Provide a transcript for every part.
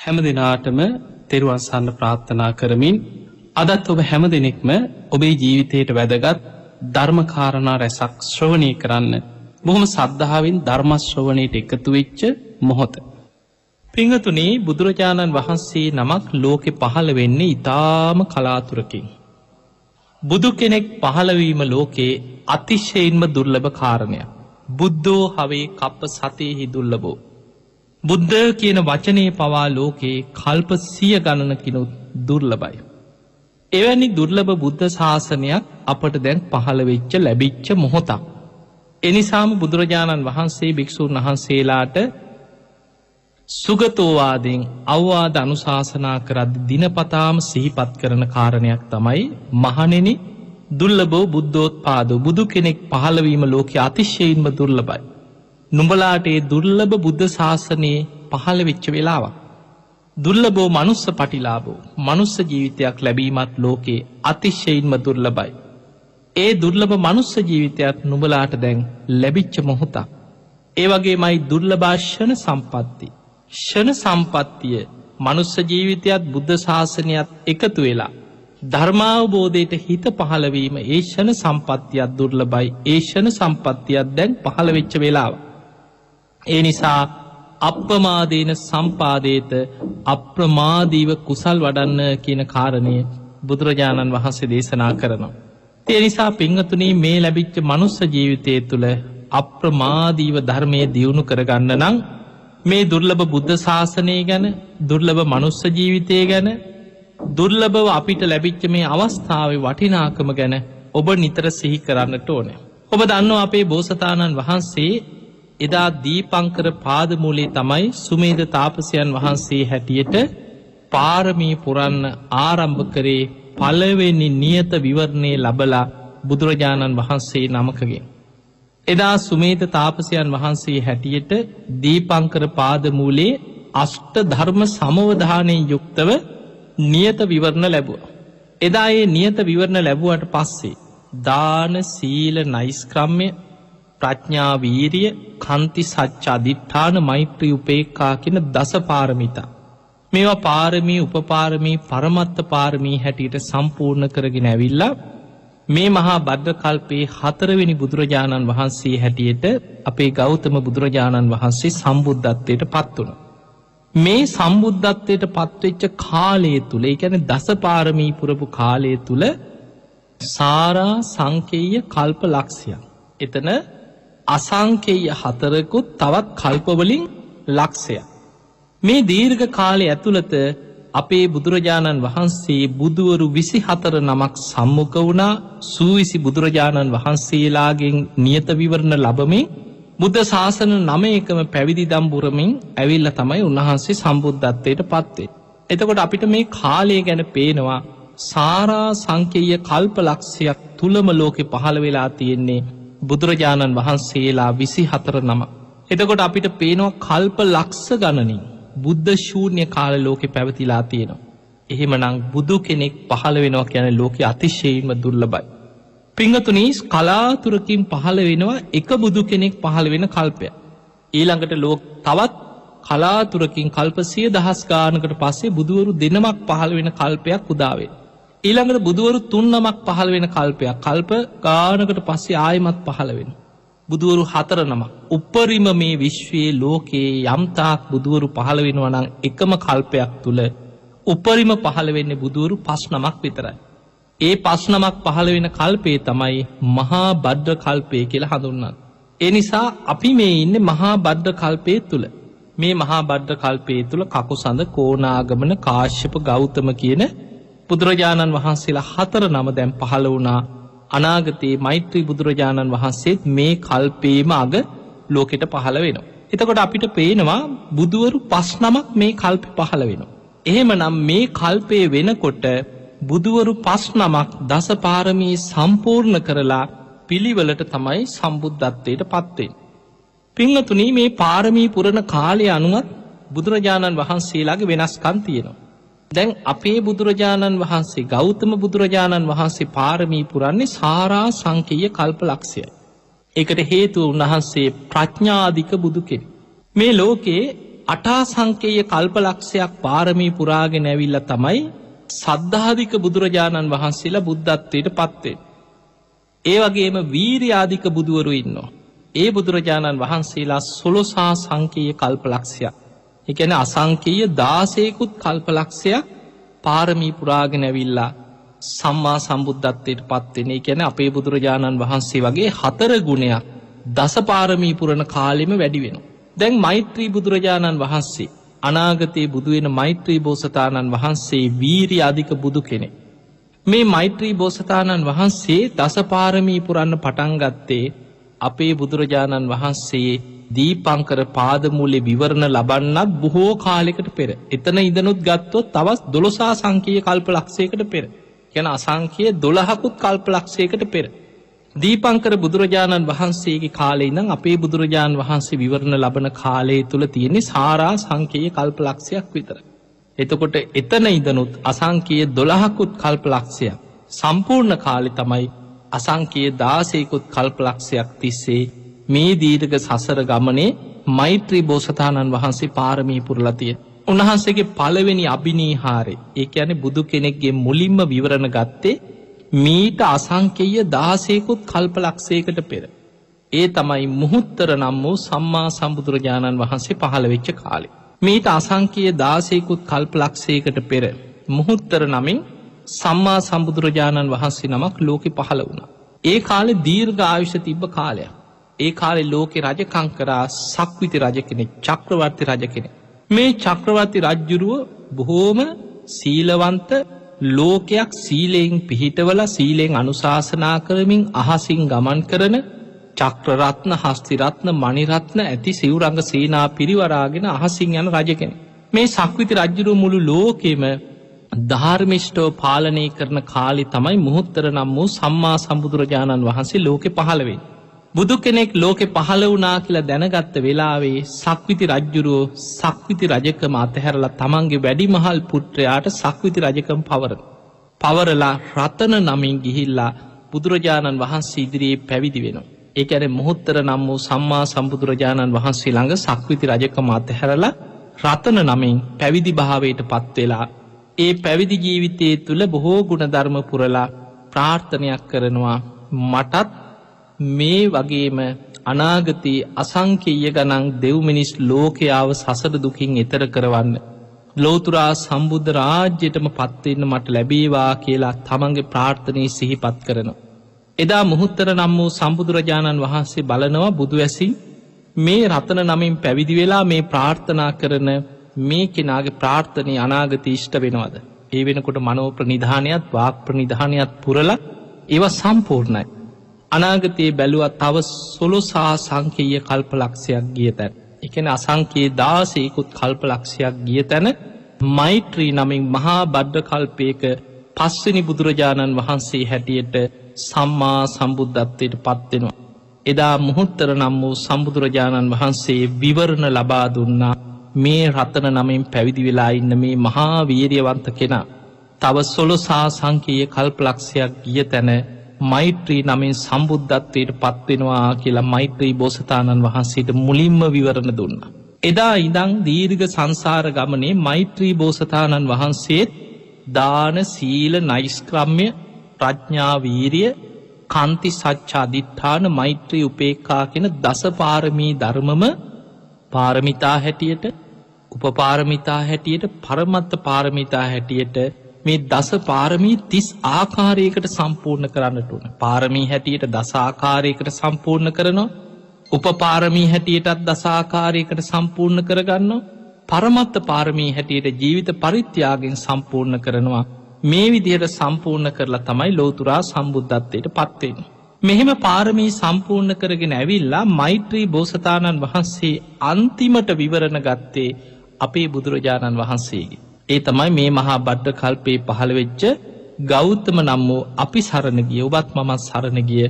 හැම දෙනාටම තෙරුවන්සන්න ප්‍රාර්ථනා කරමින් අදත් ඔබ හැම දෙනෙක්ම ඔබේ ජීවිතයට වැදගත් ධර්මකාරණා රැසක් ශ්‍රවණය කරන්න බොහොම සද්ධාවෙන් ධර්මශ්‍රවණයට එකතු වෙච්ච මොහොත. පිංහතුනේ බුදුරජාණන් වහන්සේ නමක් ලෝකෙ පහළ වෙන්නේ ඉතාම කලාතුරකින්. බුදු කෙනෙක් පහළවීම ලෝකයේ අතිශයින්ම දුර්ලභ කාරණයක්. බුද්ධෝ හවේ කප්ප සතයෙහි දුල්ලබෝ. බුද්ධ කියන වචනය පවා ලෝකයේ කල්ප සිය ගණනකිනුත් දුර්ලබයි. එවැනි දුර්ලභ බුද්ධ ශාසනයක් අපට දැන් පහළ වෙච්ච ලැබිච්ච මොහොතක්. එනිසාම බුදුරජාණන් වහන්සේ භික්‍ෂූන් වහන්සේලාට සුගතෝවාදෙන් අවවාද අනුශාසනා කරද දිනපතාම සිහිපත් කරන කාරණයක් තමයි මහනෙන දුල්ලබෝ බුද්ධෝත් පාද බුදු කෙනෙක් පහළවීම ලෝක අතිශයෙන්ම දුර්ලබයි. නුඹලාට ඒ දුර්ලභ බුද්ධ ශාසනයේ පහළ වෙච්ච වෙලාවක්. දුර්ලබෝ මනුස්ස පටිලාබෝ මනුස්ස ජීවිතයක් ලැබීමත් ලෝකයේ අතිශ්‍යයින්ම දුර්ලබයි. ඒ දුර්ලභ මනුස්ස ජීවිතයක් නුබලාට දැන් ලැබිච්ච මොහොතක්. ඒ වගේ මයි දුර්ලභාෂණ සම්පත්ති. ෂණ සම්පත්තිය මනුස්ස ජීවිතයත් බුද්ධ ශාසනයත් එකතු වෙලා. ධර්මාවබෝධයට හිත පහළවීම ඒ ෂණ සම්පත්තියක් දුර්ලබයි ඒ ෂණ සම්පත්තියක් දැන් පහළ වෙච්ච වෙලාව. ඒ නිසා අප්‍රමාදේන සම්පාදේත අප්‍රමාදීව කුසල් වඩන්න කියන කාරණය බුදුරජාණන් වහන්සේ දේශනා කරනවා. ඒ නිසා පිංහතුනී මේ ලැබිච්ච මනුස්ස ජීවිතය තුළ අප්‍රමාදීව ධර්මය දියුණු කරගන්න නං මේ දුර්ලභ බුද්ධ ශාසනය ගැන දුර්ලභ මනුස්ස ජීවිතය ගැන දුර්ලභව අපිට ලැබිච්ච මේ අවස්ථාව වටිනාකම ගැන ඔබ නිතර සිහි කරන්නට ඕනෑ. ඔබ දන්න අපේ බෝසතාණන් වහන්සේ එදා දීපංකර පාදමූලේ තමයි සුමේද තාපසයන් වහන්සේ හැටියට පාරමී පුරන්න ආරම්භ කරේ පලවෙනි නියත විවරණය ලබලා බුදුරජාණන් වහන්සේ නමකගේ. එදා සුමේත තාපසයන් වහන්සේ හැටියට දීපංකර පාදමූලේ අෂ්ට ධර්ම සමවධානයෙන් යුක්තව නියත විවරණ ලැබුව. එදා ඒ නියත විවරණ ලැබුවට පස්සේ දාන සීල නයිස්ක්‍රම්ය ප්‍රඥාවීරිය කන්ති සච්ච අධිට්ඨාන මෛත්‍රී උපේක්කා කියන දස පාරමිතා. මේවා පාරමී උපපාරමී පරමත්ත පාරමී හැටියට සම්පූර්ණ කරගෙන ඇවිල්ලා මේ මහා බද්ධ කල්පයේ හතරවෙනි බුදුරජාණන් වහන්සේ හැටියට අපේ ගෞතම බුදුරජාණන් වහන්සේ සම්බුද්ධත්වයට පත් වුණ. මේ සම්බුද්ධත්වයට පත්වෙච්ච කාලය තුළ එකැන දසපාරමී පුරපු කාලය තුළ සාරා සංකේය කල්ප ලක්ෂයක්. එතන අසංකේය හතරකුත් තවත් කල්පවලින් ලක්ෂයක්. මේ දීර්ඝ කාලය ඇතුළත අපේ බුදුරජාණන් වහන්සේ බුදුවරු විසි හතර නමක් සම්මුඛ වුණා සූවිසි බුදුරජාණන් වහන්සේලාගෙන් නියත විවරණ ලබමින් බුද්ධ ශාසන නම එකම පැවිදි දම්බුරමින් ඇවිල්ල තමයි උන්වහන්සේ සම්බුද්ධත්වයට පත්වේ. එතකොට අපිට මේ කාලය ගැන පේනවා සාරා සංකේය කල්ප ලක්ෂයක් තුළම ලෝකෙ පහළ වෙලා තියෙන්නේ බුදුරජාණන් වහන්සේලා විසි හතර නම. එතකොට අපිට පේනවා කල්ප ලක්ස ගණනින් බුද්ධ ශූන්‍ය කාල ලෝකෙ පැවතිලා තියෙනවා. එහෙමනං බුදු කෙනෙක් පහළ වෙනවා කියන ලෝකෙ අතිශයීම දුර්ලබයි. පිංහතුනීස් කලාතුරකින් පහළ වෙනවා එක බුදු කෙනෙක් පහළ වෙන කල්පය. ඊළඟට ලෝක තවත් කලාතුරකින් කල්පසිය දහස් ගානකට පස්සේ බුදුවරු දෙනමක් පහළ වෙන කල්පයක් උදාවේ. ඊළඟට බුදුවරු තුන්නමක් පහළ වෙන කල්පයක් කල්ප ගානකට පස්සේ ආයමත් පහළ වෙන. බුදුවරු හතර නම. උපරිම මේ විශ්වයේ ලෝකයේ යම්තාක් බුදුවරු පහළ වෙනවනං එකම කල්පයක් තුළ උපරිම පහළ වෙන්න බුදුවරු පස් නමක් විතරයි. ඒ පස් නමක් පහළ වෙන කල්පේ තමයි මහා බද්ධ කල්පය කියලා හඳුන්නත්. එනිසා අපි මේ ඉන්න මහා බද්ධ කල්පය තුළ මේ මහා බද්ධ කල්පේ තුළ කකු සඳ කෝනාගමන කාශ්‍යප ගෞතම කියන බුදුරජාණන් වහන්සේලා හතර නම දැම් පහළ වුණා අනාගතයේ මෛත්‍රී බුදුරජාණන් වහන්සේත් මේ කල්පේම අග ලෝකෙට පහළ වෙනවා. එතකොට අපිට පේනවා බුදුවරු පස් නමක් මේ කල්ප පහළ වෙනවා. එහෙම නම් මේ කල්පය වෙනකොට බුදුවරු පස් නමක් දසපාරමී සම්පූර්ණ කරලා පිළිවලට තමයි සම්බුද්ධත්වයට පත්වෙන්. පිංහතුනී මේ පාරමී පුරණ කාලය අනුවත් බුදුරජාණන් වහන්සේලාගේ වෙනස්කන් තියෙනවා. දැන් අපේ බුදුරජාණන් වහන්සේ ගෞතම බුදුරජාණන් වහන්සේ පාරමී පුරන්නේ සාරා සංකීය කල්ප ලක්ෂය. එකට හේතුව උන්වහන්සේ ප්‍රඥාධික බුදුකෙන්. මේ ලෝකයේ අටා සංකේය කල්පලක්ෂයක් පාරමී පුරාගෙන ඇවිල්ල තමයි සද්ධාධික බුදුරජාණන් වහන්සේලා බුද්ධත්වයට පත්වේ. ඒ වගේම වීරයාධික බුදුවරු ඉන්නවා. ඒ බුදුරජාණන් වහන්සේලා සොලොසා සංකීය කල්පලක්ෂයක්. එකන අසංකීය දාසයකුත් කල්පලක්ෂයක් පාරමී පුරාගෙන ඇවිල්ලා සම්මා සම්බුද්ධත්වයට පත්වෙන ගැන අපේ බුදුරජාණන් වහන්සේ වගේ හතර ගුණයක් දසපාරමී පුරණ කාලෙම වැඩි වෙන. දැන් මෛත්‍රී බුදුරජාණන් වහන්සේ අනාගතයේ බුදුවෙන මෛත්‍රී බෝසතාණන් වහන්සේ වීරි අධික බුදු කෙනෙ. මේ මෛත්‍රී බෝසතාණන් වහන්සේ දසපාරමී පුරන්න පටන්ගත්තේ අපේ බුදුරජාණන් වහන්සේ දීපංකර පාදමූලෙ විවරණ ලබන්නත් බොහෝ කාලෙකට පෙර එතන ඉදනුත් ගත්තොත් තවස් දොළොසා සංකීය කල්ප ලක්ෂයකට පෙර යන අසංකය දොළහකුත් කල්ප ලක්ෂයකට පෙර. දීපංකර බුදුරජාණන් වහන්සේගේ කාලේ නම් අපේ බුදුරජාණන් වහන්සේ විවරණ ලබන කාලය තුළ තියෙන්නේ සාරා සංකයේ කල්ප ලක්ෂයක් විතර. එතකොට එතන ඉදනුත් අසංකයේ දොළහකුත් කල්ප ලක්ෂයක් සම්පූර්ණ කාලි තමයි අසංකයේ දාසයකුත් කල්පලක්ෂයක් තිස්සේ මේ දීර්ග සසර ගමනේ මෛත්‍රී බෝසතාණන් වහන්සේ පාරමී පුරලතිය. උන්වහන්සේගේ පළවෙනි අභිනීහාරය ඒ ඇන බුදු කෙනෙක්ගේ මුලින්ම විවරණ ගත්තේ මීට අසංකෙය දාසයකුත් කල්පලක්ෂයකට පෙර. ඒ තමයි මුහුත්තර නම් වූ සම්මා සම්බුදුරජාණන් වහන්සේ පහළ වෙච්ච කාලේ. මීට අසංකයේ දාසයකුත් කල්පලක්ෂයකට පෙර මුහුත්තර නමින් සම්මා සම්බුදුරජාණන් වහන්සේ නමක් ලෝකෙ පහළ වුණ. ඒ කාලෙ දීර්ඝ ආයුෂ තිබ්බ කාලයක්. ඒ කාලෙ ලෝකෙ රජකංකරා සක්විති රජ කෙනෙ චක්‍රවර්ති රජ කෙනෙ. මේ චක්‍රවර්ති රජ්ජුරුව බොහෝම සීලවන්ත ලෝකයක් සීලයෙන් පිහිටවල සීලෙන් අනුශාසනා කරමින් අහසින් ගමන් කරන චක්‍රරත්න හස්තිරත්න මනිරත්න ඇති සිවරංග සේනා පිරිවරාගෙන අහසින් යන රජකෙන. මේ සක්විති රජ්ජුරු මුළු ලෝකෙම ධර්මිෂ්ටෝ පාලනය කරන කාලි තමයි මුහුත්තර නම් වූ සම්මා සම්බුදුරජාණන් වහන්සේ ලෝකෙ පහළවෙන්. බුදු කෙනෙක් ලෝකෙ පහළ වනා කියලා දැනගත්ත වෙලාවේ සක්විති රජ්ජුරුවෝ සක්විති රජකම අතහැරලා තමන්ගේ වැඩිමහල් පුට්‍රයාට සක්විති රජකම් පවර. පවරලා රතන නමින් ගිහිල්ලා බුදුරජාණන් වහන්සේ ඉදිරියේ පැවිදි වෙනවා. ඒඇන මුහුත්තර නම් වූ සම්මා සම්බුදුරජාණන් වහන්සේ ළඟ සක්විති රජකම අතහැරලා රතන නමින් පැවිදි භාවයට පත්වෙලා ඒ පැවිදි ජීවිතය තුළ බොහෝ ගුණධර්ම පුරලා ප්‍රාර්ථනයක් කරනවා මටත් මේ වගේම අනාගතයේ අසංකීය ගනං දෙව්මිනිස් ලෝකයාව සසර දුකින් එතර කරවන්න. ලෝතුරා සම්බුද්ධ රාජ්‍යයටම පත්වෙන්න මට ලැබේවා කියලා තමන්ගේ ප්‍රාර්ථනය සිහිපත් කරනවා. එදා මුහුත්තර නම් වූ සම්බුදුරජාණන් වහන්සේ බලනවා බුදුවැසින් මේ රතන නමින් පැවිදි වෙලා මේ ප්‍රාර්ථනා කරන මේ කෙනාගේ ප්‍රාර්ථනය අනාගත ඉෂ්ට වෙනවද. ඒ වෙනකොට මනෝ ප්‍රනිධානයක් වාක් ප්‍රනිධානයක් පුරල ඒව සම්පූර්ණයි. අනාගතයේ බැලුවත් තව සොලොසා සංකීය කල්පලක්ෂයක් ගිය තැන්. එකන අසංකයේ දාසයකුත් කල්පලක්ෂයක් ගිය තැන මෛත්‍රී නමින් මහා බද්ධ කල්පයක පස්වනි බුදුරජාණන් වහන්සේ හැටියට සම්මා සම්බුද්ධත්වයට පත්වෙනවා. එදා මුහුත්තර නම් වූ සම්බුදුරජාණන් වහන්සේ විවරණ ලබා දුන්නා මේ රතන නමින් පැවිදි වෙලා ඉන්න මේ මහා වීරියවන්ත කෙනා. තව සොලොසා සංකයේ කල්පලක්ෂයක් ගිය තැන මෛත්‍රී නමින් සම්බුද්ධත්වයට පත්වෙනවා කියලා මෛත්‍රී බෝසතාණන් වහන්සේට මුලින්ම විවරණ දුන්න. එදා ඉදං දීර්ඝ සංසාර ගමනේ මෛත්‍රී බෝසතාණන් වහන්සේත් දාන සීල නයිස්ක්‍රම්ය ප්‍රඥාවීරිය කන්ති සච්චාධිට්ඨාන මෛත්‍රී උපේක්කා කෙන දසපාරමී ධර්මම පාරමිතා හැටියට උපපාරමිතා හැටියට පරමත්ත පාරමිතා හැටියට මේ දස පාරමී තිස් ආකාරයකට සම්පූර්ණ කරන්නට වන පාරමී හැටියට දසාකාරයකට සම්පූර්ණ කරනවා උපපාරමී හැටියටත් දසාකාරයකට සම්පූර්ණ කරගන්න පරමත්ත පාරමී හැටියට ජීවිත පරිත්‍යයාගෙන් සම්පූර්ණ කරනවා මේ විදියට සම්පූර්ණ කරලා තමයි ලෝතුරා සම්බුද්ධත්වයට පත්වෙන්. මෙහෙම පාරමී සම්පූර්ණ කරගෙන ඇවිල්ලා මෛත්‍රී බෝසතාණන් වහන්සේ අන්තිමට විවරණ ගත්තේ අපේ බුදුරජාණන් වහන්සේගේ. ඒ තමයි මේ මහා බඩ්ඩ කල්පේ පහළවෙච්ච ගෞත්තම නම් වූ අපි සරණගිය ඔබත් මමත් සරණගිය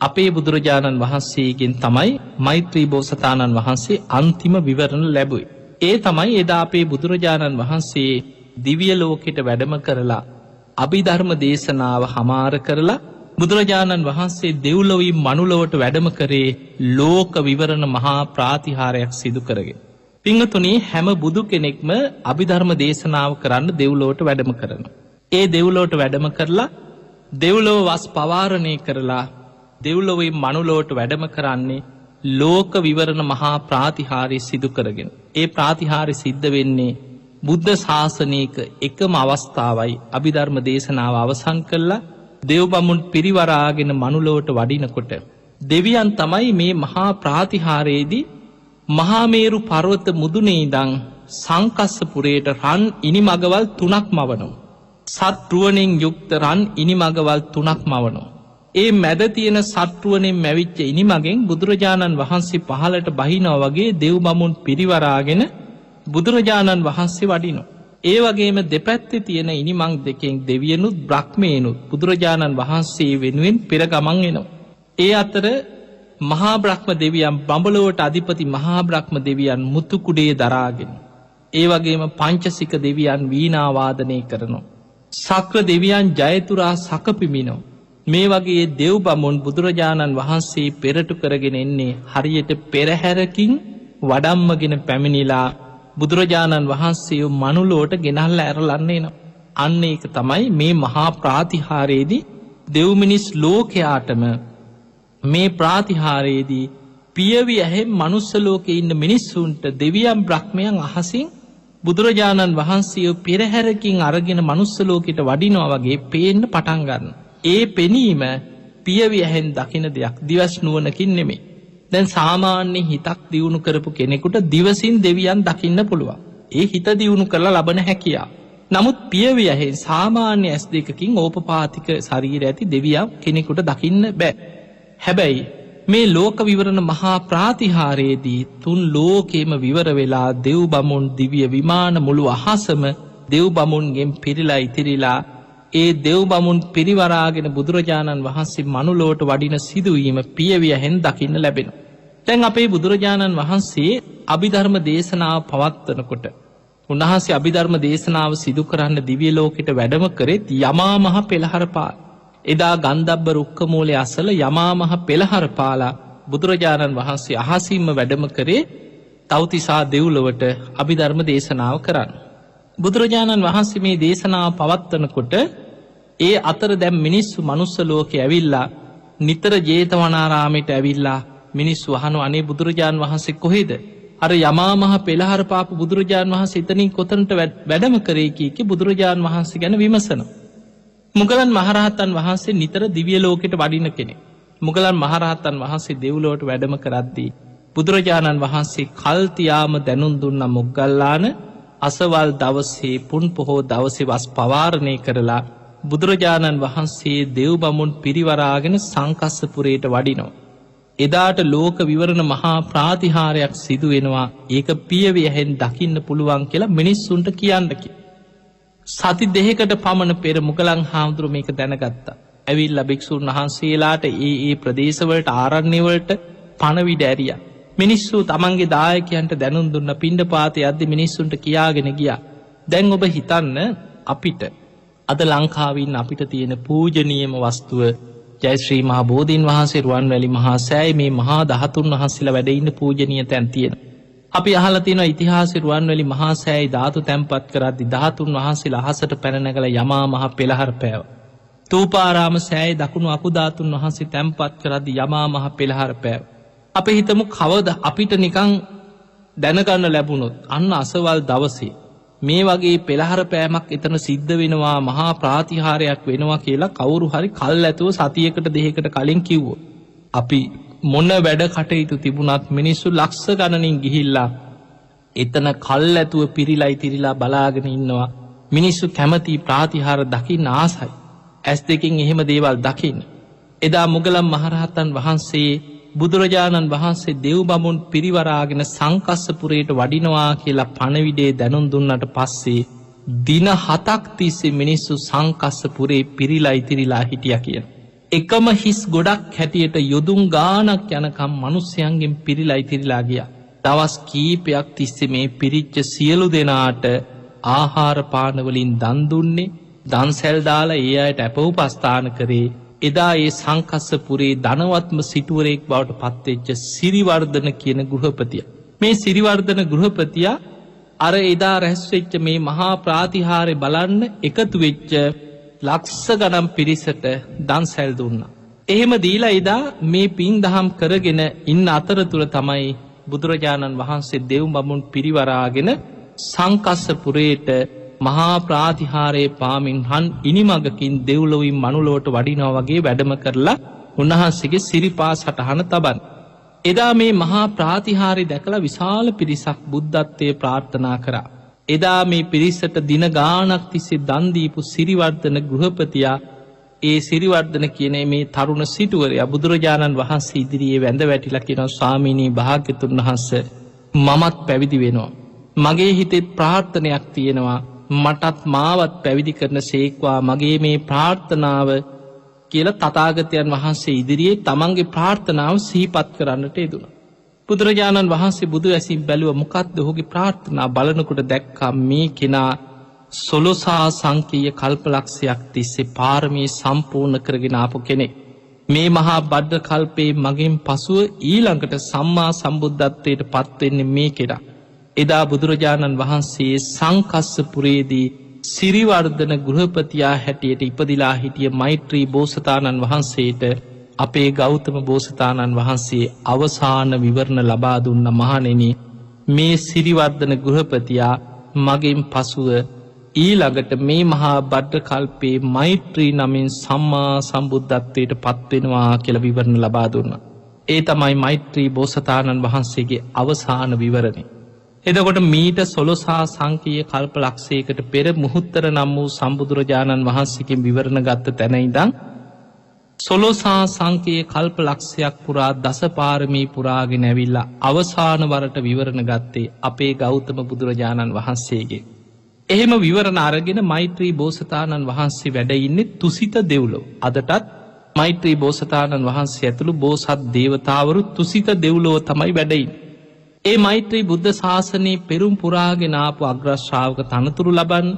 අපේ බුදුරජාණන් වහන්සේගෙන් තමයි මෛත්‍රී බෝසතාණන් වහන්සේ අන්තිම විවරණ ලැබුයි. ඒ තමයි එදා අපේ බුදුරජාණන් වහන්සේ දිවිය ලෝකෙට වැඩම කරලා අභිධර්ම දේශනාව හමාර කරලා බුදුරජාණන් වහන්සේ දෙව්ලොවී මනුලොවට වැඩම කරේ ලෝක විවරණ මහා ප්‍රාතිහාරයක් සිදු කරගෙන. පිංහතුනේ හැම බුදු කෙනෙක්ම අභිධර්ම දේශනාව කරන්න දෙව්ලෝට වැඩම කරන. ඒ දෙව්ලෝට වැඩම කරලා දෙව්ලෝ වස් පවාරණය කරලා දෙව්ලොවේ මනුලෝට වැඩම කරන්නේ ලෝක විවරණ මහා ප්‍රාතිහාරය සිදු කරගෙන. ඒ ප්‍රාතිහාරි සිද්ධ වෙන්නේ බුද්ධ ශාසනයක එකම අවස්ථාවයි අභිධර්ම දේශනාව අවසං කරලා දෙව්බමුන් පිරිවරාගෙන මනුලෝට වඩිනකොට. දෙවියන් තමයි මේ මහා ප්‍රාතිහාරයේදී මහාමේරු පර්වත මුදුනේදං සංකස්සපුරයට රන් ඉනි මගවල් තුනක් මවනු. සත්රුවනෙන් යුක්ත රන් ඉනි මගවල් තුනක් මවනු. ඒ මැද තියෙන සට්ටුවනෙන් මැවිච්ච ඉනිමගෙන් බුදුරජාණන් වහන්සේ පහලට බහිනෝ වගේ දෙව් බමුන් පිරිවරාගෙන බුදුරජාණන් වහන්සේ වඩිනො. ඒ වගේම දෙපැත්තෙ තියෙන ඉනිමං දෙකෙන් දෙවියනුත් බ්‍රහ්මේනුත් බුදුරජාණන් වහන්සේ වෙනුවෙන් පෙරගමන් එනවා. ඒ අතර මහාබ්‍රහ්ම දෙවියන් බඹලෝට අධිපති මහාබ්‍රහ්ම දෙවියන් මුතුකුඩේ දරාගෙන. ඒ වගේම පංචසික දෙවියන් වීනාවාදනය කරනවා. සක්‍ර දෙවියන් ජයතුරා සකපිමිනෝ. මේ වගේ දෙව් බමුන් බුදුරජාණන් වහන්සේ පෙරටු කරගෙන එන්නේ හරියට පෙරහැරකින් වඩම්මගෙන පැමිණිලා බුදුරජාණන් වහන්සේ මනුලෝට ගෙනල්ල ඇරලන්නේ න. අන්න ඒක තමයි මේ මහා ප්‍රාතිහාරයේදී දෙව්මිනිස් ලෝකයාටම මේ ප්‍රාතිහාරයේදී පියවි ඇහෙ මනුස්සලෝක ඉන්න මිනිස්සුන්ට දෙවියම් බ්‍රහ්මයන් අහසින් බුදුරජාණන් වහන්සේ පෙරහැරකින් අරගෙන මනුස්සලෝකට වඩිනවා වගේ පේන්න පටන්ගන්න. ඒ පෙනීම පියවි ඇහෙන් දකින දෙයක් දිවස් නුවනකින් නෙමේ. දැන් සාමාන්‍ය හිතක් දියුණු කරපු කෙනෙකුට දිවසින් දෙවියන් දකින්න පුළුවන්. ඒ හිත දියුණු කරලා ලබන හැකියා. නමුත් පියවි ඇහෙන් සාමාන්‍ය ඇස් දෙකකින් ඕපපාතික ශරීර ඇති දෙවියම් කෙනෙකුට දකින්න බෑ. හැබැයි මේ ලෝක විවරණ මහා ප්‍රාතිහාරයේදී තුන් ලෝකේම විවර වෙලා දෙව් බමුන් දිවිය විමාන මුළු අහසම දෙව් බමුන්ගෙන් පිරිලා ඉතිරිලා ඒ දෙව් බමුන් පිරිවරාගෙන බුදුරජාණන් වහන්සේ මනුලෝට වඩින සිදුවීම පියවිය හෙන් දකින්න ලැබෙන. තැන් අපේ බුදුරජාණන් වහන්සේ අභිධර්ම දේශනාව පවත්වනකොට. උන්වහන්සේ අභිධර්ම දේශනාව සිදු කරන්න දිවියලෝකට වැඩම කරෙත් යමා මහ පෙළහරපා. එදා ගන්ධබ්බ රුක්කමූලය අසල යමාමහ පෙළහර පාලා බුදුරජාණන් වහන්සේ අහසිම්ම වැඩම කරේ තවතිසා දෙව්ලොවට අභිධර්ම දේශනාව කරන්න. බුදුරජාණන් වහන්සේ මේ දේශනාව පවත්වනකොට ඒ අතර දැම් මිනිස්සු මනුස්සලෝක ඇවිල්ලා නිතර ජේතවනාරාමයට ඇවිල්ලා මිනිස්සු වහනු අනේ බුදුරජාණන් වහන්සේ කොහෙද. අර යමාමහ පෙළහර පාප බුදුරජාණන් වහන්සේ එතනින් කොතනට වැඩම කරේකීක බුදුරජාණන් වහන්සේ ගැන විමසන. මුගලන් මහරහතන් වහන්සේ නිතර දිවියලෝකෙට වඩින කෙනෙ. මුගලන් මහරහතන් වහන්සේ දෙව්ලෝට වැඩම කරද්දී. බුදුරජාණන් වහන්සේ කල්තියාම දැනුන් දුන්න මුගල්ලාන අසවල් දවසේ පුන් පොහෝ දවසෙ වස් පවාරණය කරලා බුදුරජාණන් වහන්සේ දෙව් බමුන් පිරිවරාගෙන සංකස්සපුරයට වඩිනෝ. එදාට ලෝක විවරණ මහා ප්‍රාතිහාරයක් සිදුවෙනවා ඒක පියවි ඇහෙන් දකින්න පුළුවන් කියලා මිනිස්සුන්ට කියන්නකි. සති දෙහෙකට පමණ පෙර මුගලං හාමුදුරුව මේක දැනගත්තා. ඇවිල් භික්‍ෂූන් වහන්සේලාට ඒ ඒ ප්‍රදේශවලට ආරණ්‍යවලට පණවිඩ ඇරිය. මිනිස්සු තමන්ගේ දායකයන්ට දැනුන් දුන්න පිණ්ඩ පාති අද මිනිස්සුන්ට කියාගෙන ගියා. දැන් ඔබ හිතන්න අපිට අද ලංකාවින් අපිට තියෙන පූජනීයම වස්තුව ජයශ්‍රී මහා බෝධීන් වහන්සේ රුවන් වැලි මහා සෑයි මේ මහා දහතුන් වහන්සේල වැඩඉන්න පූජනීය තැන් තියෙන. අපි අහලතින ඉතිහාසි රුවන් වැලි මහා සෑයි ධාතු තැන්පත් කරද්දි ධාතුන් වහන්සේ අහසට පැනනැගල යමා මහ පෙළහර පෑව. තූපාරාම සෑයි දකුණු අපුධාතුන් වහන්සේ තැන්පත් කරද්දි යමා මහ පෙළහර පෑව. අප හිතමු කවද අපිට නිකං දැනගන්න ලැබුණොත් අන්න අසවල් දවසේ මේ වගේ පෙළහර පෑමක් එතන සිද්ධ වෙනවා මහා ප්‍රාතිහාරයක් වෙනවා කියලා කවුරු හරි කල් ඇතුව සතියකට දෙහෙකට කලින් කිව්වෝ. අපි මොන්න වැඩ කටයුතු තිබුණත් මිනිස්සු ලක්ෂ ගණනින් ගිහිල්ලා එතන කල් ඇතුව පිරිලයි තිරිලා බලාගෙන ඉන්නවා මිනිස්සු කැමති ප්‍රාතිහාර දකිින් ආසයි ඇස් දෙකින් එහෙම දේවල් දකින්න. එදා මුගලම් මහරහත්තන් වහන්සේ බුදුරජාණන් වහන්සේ දෙව් බමුන් පිරිවරාගෙන සංකස්සපුරයට වඩිනවා කියලා පණවිඩේ දැනුන් දුන්නට පස්සේ දින හතක් තිස්සේ මිනිස්සු සංකස්සපුරේ පිරිලා ඉතිරිලා හිටිය කිය. එකම හිස් ගොඩක් හැටියට යොදුම් ගානක් යනකම් මනුස්්‍යයන්ගෙන් පිරිලා ඉතිරිලා ගිය. දවස් කීපයක් තිස්සේ මේ පිරිච්ච සියලු දෙනාට ආහාරපානවලින් දන්දුන්නේ දන්සැල්දාලා ඒ අයට ඇපව් පස්ථාන කරේ එදා ඒ සංකස්සපුරේ ධනවත්ම සිටුවරෙක් බවට පත්වෙච්ච සිරිවර්ධන කියන ගෘහපතිය. මේ සිරිවර්ධන ගෘහපතියා අර එදා රැස්වෙච්ච මේ මහා ප්‍රාතිහාරය බලන්න එකතු වෙච්ච ලක්ස ගනම් පිරිසට දන් සැල් දුන්න. එහෙම දීලා එදා මේ පින් දහම් කරගෙන ඉන්න අතරතුර තමයි බුදුරජාණන් වහන්සේ දෙව් බමුන් පිරිවරාගෙන සංකස්සපුරේට මහා ප්‍රාතිහාරයේ පාමින් හන් ඉනිමගකින් දෙව්ලොවින් මනුලෝට වඩිනව වගේ වැඩම කරලා උන්වහන්සේගේ සිරිපා සටහන තබන්. එදා මේ මහා ප්‍රාතිහාරි දැකළ විශාල පිරිසක් බුද්ධත්වය ප්‍රාර්ථනා කරා. එදා මේ පිරිස්සට දින ගානක් තිස්සේ දන්දීපු සිරිවර්ධන ගෘහපතියා ඒ සිරිවර්ධන කියන මේ තරුණ සිටුවරය බුදුරජාණන් වහන්සේ ඉදිරියේ වැඳ වැටිලා කියෙන ස්වාමීණී භාග්‍යතුන් වහන්ස මමත් පැවිදි වෙනවා. මගේ හිතෙත් ප්‍රාර්ථනයක් තියෙනවා මටත් මාවත් පැවිදි කරන සේක්වා මගේ මේ ප්‍රාර්ථනාව කියල තතාගතයන් වහන්සේ ඉදිරියේ තමන්ගේ ප්‍රාර්ථනාව සහිපත් කරන්නට යෙදුණ. බුදුරජාණන් වහන්සේ බුදු ඇසින් බැලුව මොකක්ද හොගේ ප්‍රාර්ථනා බලනකොට දැක්කම් මේ කෙනා සොලොසා සංකීය කල්පලක්ෂයක් තිස්සේ පාරමී සම්පූර්ණ කරගෙන ආපු කෙනෙක්. මේ මහා බද්ධ කල්පේ මගින් පසුව ඊළඟට සම්මා සම්බුද්ධත්වයට පත්වෙන්නේ මේ කෙනා. එදා බුදුරජාණන් වහන්සේ සංකස්සපුරේදී සිරිවර්ධන ගෘහපතියා හැටියට ඉපදිලා හිටිය මෛත්‍රී බෝසතාණන් වහන්සේට අපේ ගෞතම බෝසතාණන් වහන්සේ අවසාන විවරණ ලබා දුන්න මහනෙන මේ සිරිවර්ධන ගෘහපතියා මගෙන් පසුව ඊළඟට මේ මහා බඩ්ඩ කල්පේ මෛත්‍රී නමින් සම්මා සම්බුද්ධත්වයට පත්වෙනවා කියල විවරණ ලබා දුන්න. ඒ තමයි මෛත්‍රී බෝසතාණන් වහන්සේගේ අවසාන විවරණේ. එදකොට මීට සොලොසා සංකීය කල්ප ලක්ෂයකට පෙර මුහුත්තර නම් වූ සම්බුදුරජාණන් වහන්සේකින් විවරණ ගත්ත තැනයිදං සොලොසා සංකයේ කල්ප ලක්ෂයක් පුරා දසපාරමී පුරාගෙන ඇවිල්ල අවසානවරට විවරණ ගත්තේ අපේ ගෞතම බුදුරජාණන් වහන්සේගේ. එහෙම විවරණ අරගෙන මෛත්‍රී බෝසතාණන් වහන්සේ වැඩඉන්නේ තුසිත දෙව්ලෝ. අදටත් මෛත්‍රී බෝසතාණන් වහන්සේ ඇතුළු බෝසත් දේවතාවරු තුසිත දෙව්ලෝ තමයි වැඩයින්. ඒ මෛත්‍රී බුද්ධ ශාසනයේ පෙරුම් පුරාගෙනාපු අග්‍රශ්ාවක තනතුරු ලබන්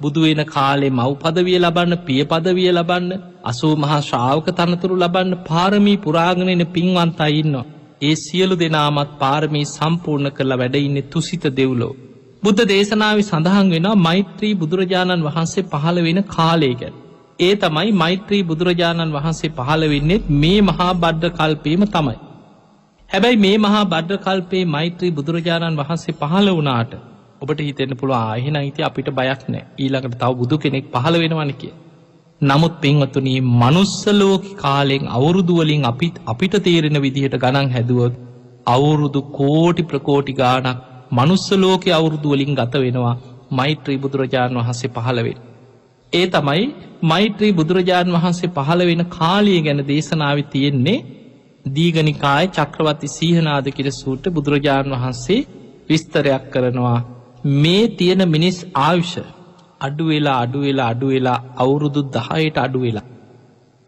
බුදුවෙන කාලේ මව් පදවිය ලබන්න පිය පදවිය ලබන්න අසූ මහා ශ්‍රාවක තනතුරු ලබන්න පාරමී පුරාගණෙන පින්වන්තයින්නවා. ඒ සියලු දෙනාමත් පාරමී සම්පූර්ණ කරලා වැඩඉන්න තුසිත දෙව්ලෝ. බුද්ධ දේශනාව සඳහන් වෙන මෛත්‍රී බුදුරජාණන් වහන්සේ පහළ වෙන කාලේක. ඒ තමයි මෛත්‍රී බුදුරජාණන් වහන්සේ පහළ වෙන්නෙත් මේ මහා බද්ධ කල්පීම තමයි. හැබැයි මේ මහා බද්ධ කල්පේ මෛත්‍රී බුදුරජාණන් වහන්සේ පහළ වනාට ඔබට හිතෙන්න්න පුළුව ආහෙන ඉති අපිට බයක් නෑ ඊළඟට තව බුදු කෙනෙක් පහළ වෙනවන කිය. නමුත් පින්වතුනී මනුස්සලෝක කාලෙෙන් අවුරුදුවලින් අපිත් අපිට තේරෙන විදිහට ගණන් හැදුවොත් අවුරුදු කෝටි ප්‍රකෝටි ගානක් මනුස්සලෝක අවුරුදුවලින් ගත වෙනවා මෛත්‍රී බුදුරජාණන් වහන්සේ පහළවෙන්. ඒ තමයි මෛත්‍රී බුදුරජාණන් වහන්සේ පහළ වෙන කාලිය ගැන දේශනාව තියෙන්නේ දීගනිකාය චක්‍රවති සීහනාද කිර සූට බුදුරජාණන් වහන්සේ විස්තරයක් කරනවා මේ තියෙන මිනිස් ආයුෂ අඩුවෙලා අඩුවෙලා අඩුවෙලා අවුරුදු දහයට අඩුවෙලා.